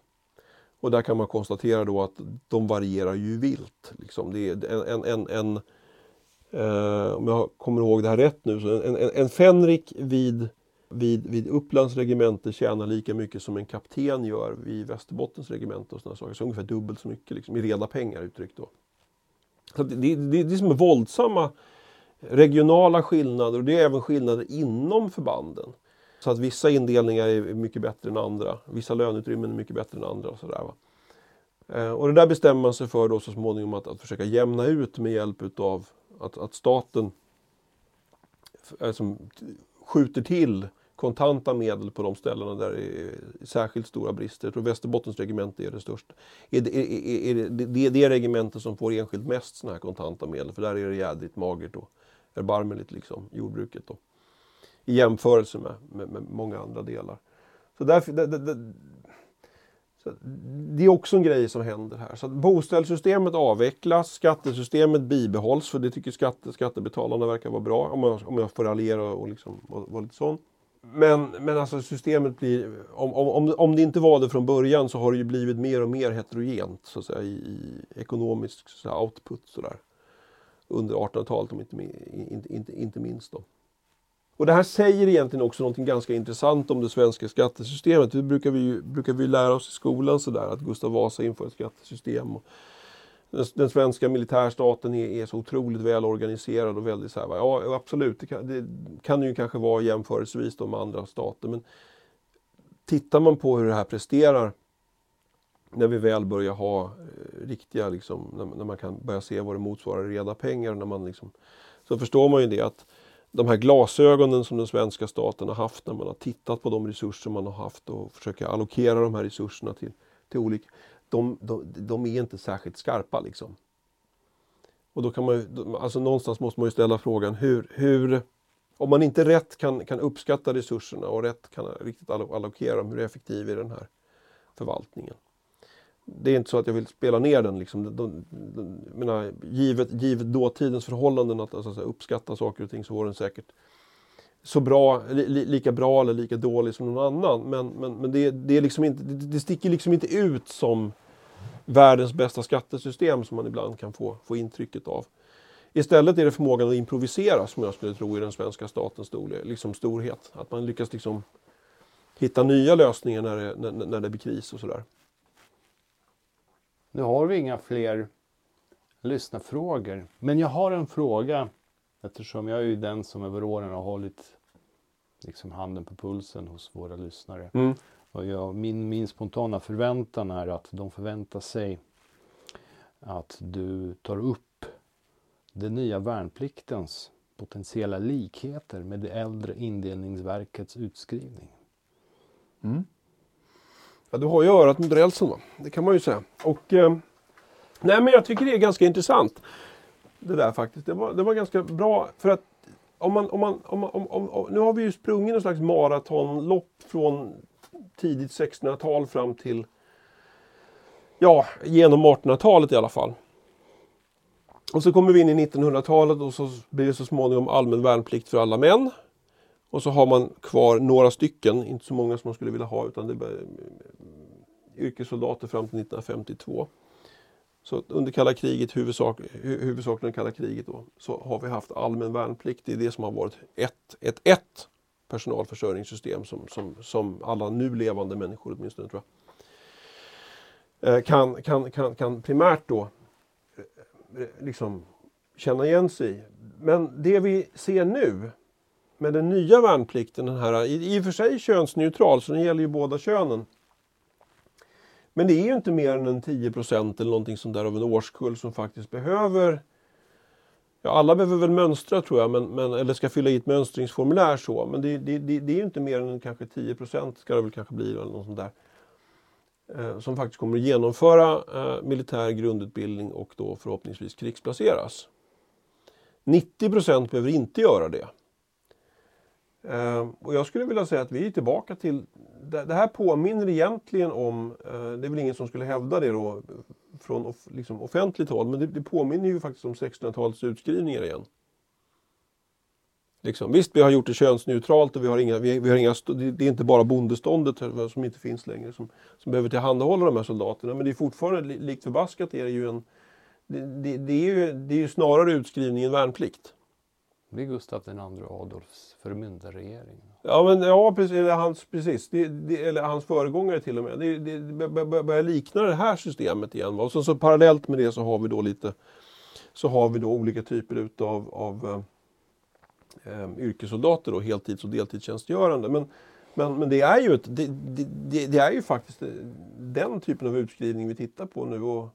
Och där kan man konstatera då att de varierar ju vilt. Liksom. Det är en, en, en, en eh, om jag kommer ihåg det här rätt nu, så en, en, en fänrik vid vid, vid Upplands regemente tjänar lika mycket som en kapten gör vid Västerbottens regemente och sådana saker. Så ungefär dubbelt så mycket liksom, i reda pengar uttryckt då. Så det, det, det, det är som våldsamma regionala skillnader och det är även skillnader inom förbanden. Så att vissa indelningar är mycket bättre än andra. Vissa löneutrymmen är mycket bättre än andra. Och, sådär, va? Eh, och det där bestämmer man sig för då så småningom att, att försöka jämna ut med hjälp utav att, att staten alltså, skjuter till kontanta medel på de ställena där det är särskilt stora brister. Jag tror Västerbottens regemente är det största. Är det, är, är det, det, det regemente som får enskilt mest sådana här kontanta medel för där är det jädrigt magert och erbarmligt liksom, jordbruket då. I jämförelse med, med, med många andra delar. Så därför, det, det, så det är också en grej som händer här. Så att boställssystemet avvecklas, skattesystemet bibehålls för det tycker skatte, skattebetalarna verkar vara bra om jag, om jag får raljera och liksom och vara lite sån. Men, men alltså systemet blir, om, om, om det inte var det från början så har det ju blivit mer och mer heterogent så att säga, i, i ekonomisk så säga, output sådär. Under 1800-talet om inte, inte, inte, inte minst då. Och det här säger egentligen också något ganska intressant om det svenska skattesystemet. Det brukar vi, brukar vi lära oss i skolan sådär att Gustav Vasa införde ett skattesystem. Och den, svenska militärstaten är, är, så otroligt väl organiserad och väldigt så här, ja absolut, det kan, det kan ju kanske vara jämförelsevis då med andra stater. Men tittar man på hur det här presterar när vi väl börjar ha eh, riktiga, liksom, när, när, man kan börja se vad det motsvarar reda pengar, när man liksom, så förstår man ju det att de här glasögonen som den svenska staten har haft när man har tittat på de resurser man har haft och försöker allokera de här resurserna till, till olika, de, de, de är inte särskilt skarpa liksom. Och då kan man ju, alltså någonstans måste man ju ställa frågan hur, hur om man inte rätt kan, kan uppskatta resurserna och rätt kan riktigt allokera dem, hur effektiv är den här förvaltningen? Det är inte så att jag vill spela ner den, liksom. de, de, de, menar, givet, givet dåtidens förhållanden att, alltså, uppskatta saker och ting så var den säkert så bra, li, lika bra eller lika dålig som någon annan. Men, men, men det, det, är liksom inte, det, det sticker liksom inte ut som världens bästa skattesystem som man ibland kan få, få intrycket av. Istället är det förmågan att improvisera som jag skulle tro är den svenska statens storlek, liksom storhet. Att man lyckas liksom hitta nya lösningar när det, när, när det blir kris och sådär. Nu har vi inga fler lyssnarfrågor. Men jag har en fråga eftersom jag är ju den som över åren har hållit liksom handen på pulsen hos våra lyssnare. Mm. Och jag, min, min spontana förväntan är att de förväntar sig att du tar upp den nya värnpliktens potentiella likheter med det äldre indelningsverkets utskrivning. Mm. Ja, du har ju örat mot rälsen? Det kan man ju säga. Och, eh, nej men jag tycker det är ganska intressant. Det där faktiskt. Det var, det var ganska bra för att om man, om man, om, om, om, om nu har vi ju sprungit någon slags maratonlopp från tidigt 1600-tal fram till ja, genom 1800-talet i alla fall. Och så kommer vi in i 1900-talet och så blir det så småningom allmän värnplikt för alla män. Och så har man kvar några stycken, inte så många som man skulle vilja ha, utan det är mm, yrkessoldater fram till 1952. Så under kalla kriget, huvudsak, huvudsakligen kalla kriget då, så har vi haft allmän värnplikt. Det är det som har varit ett, ett, ett personalförsörjningssystem som, som, som alla nu levande människor åtminstone tror jag, eh, kan, kan, kan, kan primärt då eh, eh, liksom känna igen sig i. Men det vi ser nu med den nya värnplikten, den här, i, och för sig könsneutral, så den gäller ju båda könen. Men det är ju inte mer än en 10% eller någonting sånt där av en årskull som faktiskt behöver Ja, alla behöver väl mönstra tror jag, men, men, eller ska fylla i ett mönstringsformulär så. Men det, det, det, det är ju inte mer än kanske 10% ska det väl kanske bli eller något sånt där. Eh, som faktiskt kommer att genomföra eh, militär grundutbildning och då förhoppningsvis krigsplaceras. 90% behöver inte göra det. Eh, och jag skulle vilja säga att vi är tillbaka till, det, det här påminner egentligen om, eh, det är väl ingen som skulle hävda det då från off, liksom offentligt håll, men det, det påminner ju faktiskt om 1600-talets utskrivningar igen. Liksom. Visst, vi har gjort det könsneutralt och vi har inga, vi, vi har inga, det är inte bara bondeståndet som inte finns längre som, som behöver tillhandahålla de här soldaterna, men det är fortfarande likt förbaskat är det ju en det, det, det, är ju, det är ju snarare utskrivning än värnplikt. Det är Gustav II Adolfs förmyndarregering. Ja, men, ja precis. Eller hans, precis. Det, det, eller hans föregångare till och med. Det, det, det börjar likna det här systemet igen. Och så, så parallellt med det så har vi då lite så har vi då olika typer utav av, eh, eh yrkessoldater, då, heltids och deltidstjänstgörande. Men, men, men det, är ju ett, det, det, det, är ju faktiskt eh, den typen av utskrivning vi tittar på nu. Och,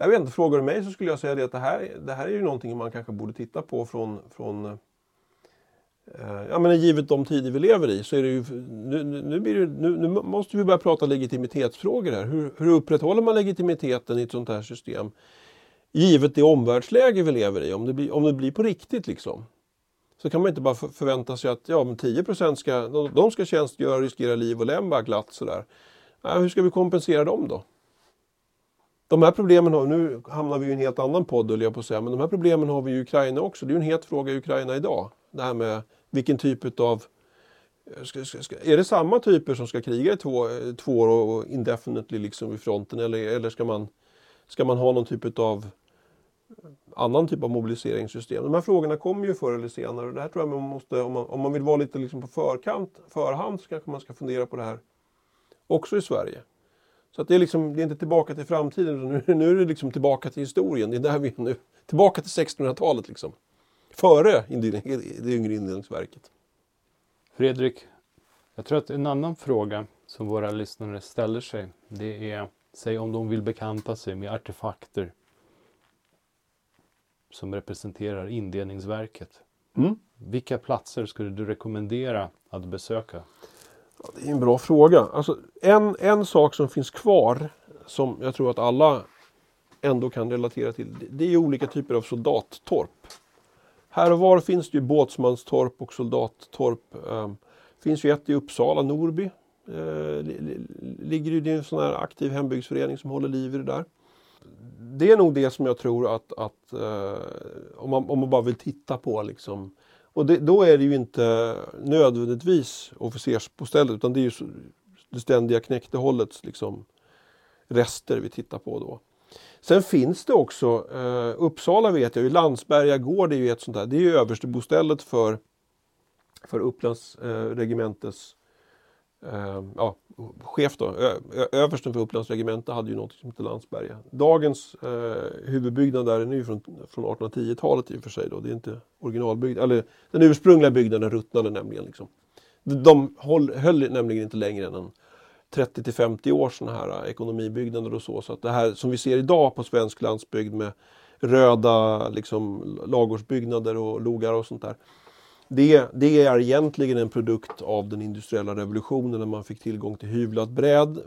jag vet inte, frågar du mig så skulle jag säga det att det här, det här är ju någonting man kanske borde titta på från, från eh, Ja men givet de tider vi lever i så är det ju, nu, nu, det, nu, nu måste vi börja prata legitimitetsfrågor här. Hur, hur upprätthåller man legitimiteten i ett sånt här system? Givet det omvärldsläge vi lever i, om det blir, om det blir på riktigt liksom. Så kan man inte bara förvänta sig att ja, men 10% ska, de, de ska tjänstgöra och riskera liv och lem bara glatt sådär. Ja, hur ska vi kompensera dem då? De här problemen har, nu hamnar vi i en helt annan podd jag på att säga, men de här problemen har vi i Ukraina också. Det är ju en het fråga i Ukraina idag. Det här med vilken typ av eh, Ska, ska, ska, är det samma typer som ska kriga i två, eh, två år och indefinitely liksom vid fronten eller, eller ska, man, ska man ha någon typ av eh, annan typ av mobiliseringssystem? De här frågorna kommer ju förr eller senare och det här tror jag man måste, om man, om man vill vara lite liksom på förkant, förhand så kanske man ska fundera på det här också i Sverige. Så att det, är liksom, det är inte tillbaka till framtiden, nu, nu är det liksom tillbaka till historien. Det är där vi är nu. Tillbaka till 1600-talet liksom. Före det yngre indelningsverket. Fredrik, jag tror att en annan fråga som våra lyssnare ställer sig, det är, säg om de vill bekanta sig med artefakter som representerar indelningsverket. Mm. Vilka platser skulle du rekommendera att besöka? Ja, det är en bra fråga. Alltså, en, en sak som finns kvar som jag tror att alla ändå kan relatera till. Det är olika typer av soldattorp. Här och var finns det ju båtsmanstorp och soldattorp. Det finns ju ett i Uppsala, Norby. Eh, ligger ju i en sån här aktiv hembygdsförening som håller liv i det där. Det är nog det som jag tror att, att eh, om, man, om man bara vill titta på liksom. Och det, då är det ju inte nödvändigtvis officersbostället utan det är ju det ständiga knäktehållets liksom, rester vi tittar på då. Sen finns det också, eh, Uppsala vet jag ju, Landsberga gård är ju ett sånt där, det är ju överstebostället för, för Upplands eh, regementes eh, ja, chef då, ö, översten för Upplands regemente hade ju något som hette Landsberga. Dagens eh, huvudbyggnad där är ju från, från 1810-talet i och för sig då, det är inte originalbyggnaden, eller den ursprungliga byggnaden ruttnade nämligen. Liksom. De, de höll, höll nämligen inte längre än en 30 till 50 år sådana här eh, ekonomibyggnader och så. Så att det här som vi ser idag på svensk landsbygd med röda liksom, lagårdsbyggnader och logar och sånt där. Det, det, är egentligen en produkt av den industriella revolutionen när man fick tillgång till hyvlad bräd,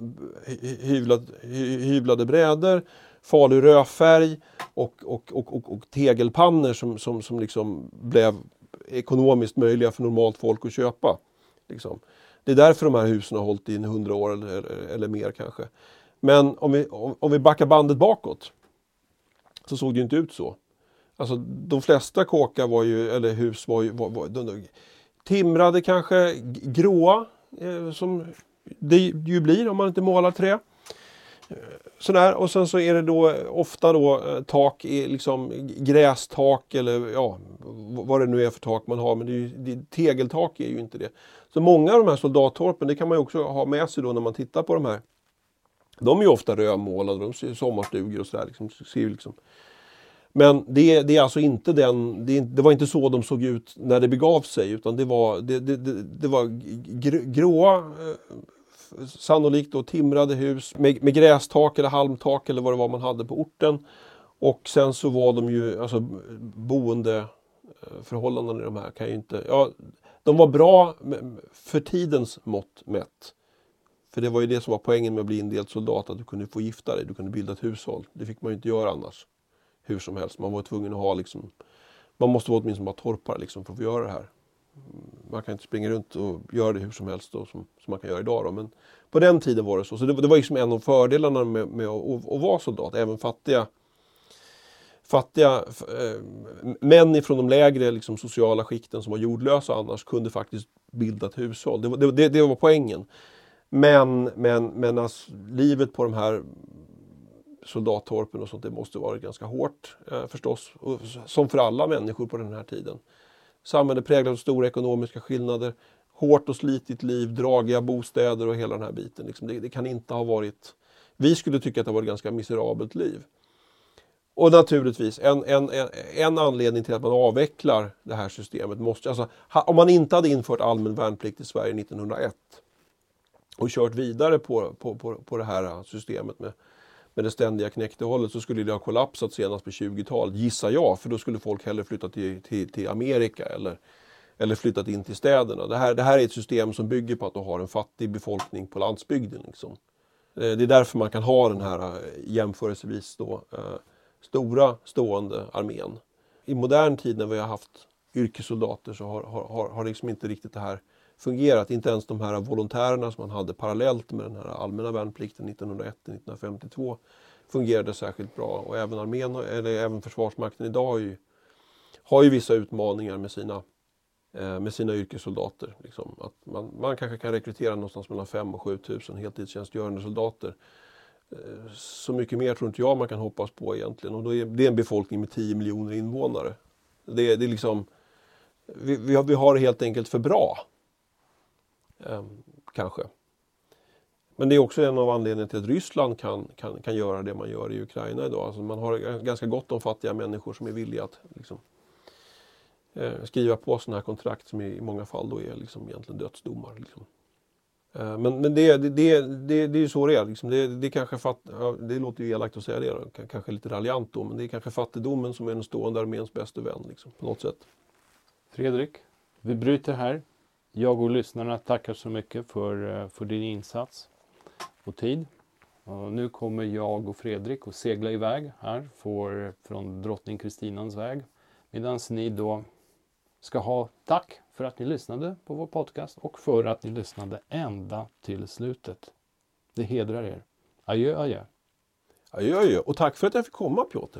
hyvlad, hyvlade brädor, farlig rödfärg och, och, och, och, och tegelpannor som, som, som liksom blev ekonomiskt möjliga för normalt folk att köpa. Liksom. Det är därför de här husen har hållit i en hundra år eller, eller, eller, mer kanske. Men om vi, om, om vi backar bandet bakåt så såg det ju inte ut så. Alltså de flesta kåkar var ju, eller hus var ju var, var, de, timrade kanske, gråa eh, som det ju blir om man inte målar trä. Eh, sådär. Och sen så är det då eh, ofta då eh, tak i liksom grästak eller ja, vad det nu är för tak man har. Men det är ju, det, tegeltak är ju inte det. Så många av de här soldattorpen, det kan man ju också ha med sig då när man tittar på de här. De är ju ofta rödmålade, de ser sommarstugor och sådär. Liksom, liksom. Men det, det, är alltså inte den, det, det, var inte så de såg ut när det begav sig utan det var, det, det, det var gråa eh, sannolikt då timrade hus med, med grästak eller halmtak eller vad det var man hade på orten. Och sen så var de ju, alltså boendeförhållandena eh, i de här kan ju inte, ja, de var bra för tidens mått mätt. För det var ju det som var poängen med att bli indelt soldat, att du kunde få gifta dig, du kunde bilda ett hushåll. Det fick man ju inte göra annars. Hur som helst, man var tvungen att ha liksom, man måste vara åtminstone bara torpare liksom för att få göra det här man kan inte springa runt och göra det hur som helst då, som, som man kan göra idag. Då. Men på den tiden var det så. Så det, det var liksom en av fördelarna med, med att, att, vara soldat. Även fattiga, fattiga äh, män ifrån de lägre liksom, sociala skikten som var jordlösa annars kunde faktiskt bilda ett hushåll. Det, det, det, det var poängen. Men, men, men alltså, livet på de här soldattorpen och sånt, det måste varit ganska hårt eh, förstås. Och, som för alla människor på den här tiden. Samhället präglat av stora ekonomiska skillnader, hårt och slitigt liv, dragiga bostäder och hela den här biten. Liksom det, det, kan inte ha varit... Vi skulle tycka att det var ett ganska miserabelt liv. Och naturligtvis, en, en, en, en anledning till att man avvecklar det här systemet måste... Alltså, om man inte hade infört allmän värnplikt i Sverige 1901 och kört vidare på, på, på, på det här systemet med med det ständiga knäktehållet så skulle det ha kollapsat senast på 20-talet, gissar jag. För då skulle folk hellre flytta till, till, till Amerika eller, eller flyttat in till städerna. Det här, det här är ett system som bygger på att du har en fattig befolkning på landsbygden. Liksom. Eh, det är därför man kan ha den här eh, jämförelsevis då, eh, stora stående armén. I modern tid när vi har haft yrkessoldater så har, har, har liksom inte riktigt det här fungerat. Inte ens de här volontärerna som man hade parallellt med den här allmänna värnplikten 1901-1952 fungerade särskilt bra. Och även armén, eller även Försvarsmakten idag har ju, har ju vissa utmaningar med sina, eh, med sina yrkessoldater. Liksom. Att man, man kanske kan rekrytera någonstans mellan 5 och 7 000 heltidstjänstgörande soldater. Eh, så mycket mer tror inte jag man kan hoppas på egentligen. Och då är, det är en befolkning med 10 miljoner invånare. Det, det är liksom, vi, vi, har, vi har det helt enkelt för bra Ehm, kanske. Men det är också en av anledningarna till att Ryssland kan, kan, kan göra det man gör i Ukraina idag. Alltså man har ganska gott om fattiga människor som är villiga att liksom, eh, skriva på sådana här kontrakt som i många fall då är liksom egentligen dödsdomar. Liksom. Eh, men men det, det, det, det, det är ju så det är. Liksom. Det, det, kanske fatt, ja, det låter ju elakt att säga det, då. kanske lite raljant då, men det är kanske fattigdomen som är den stående arméns bästa vän liksom, på något sätt. Fredrik, vi bryter här. Jag och lyssnarna tackar så mycket för, eh, för din insats och tid. Och nu kommer jag och Fredrik att segla iväg här för, från drottning Kristinans väg. Medan ni då ska ha tack för att ni lyssnade på vår podcast och för att ni lyssnade ända till slutet. Det hedrar er. Adjö, adjö. Adjö, adjö. Och tack för att jag fick komma Piotr.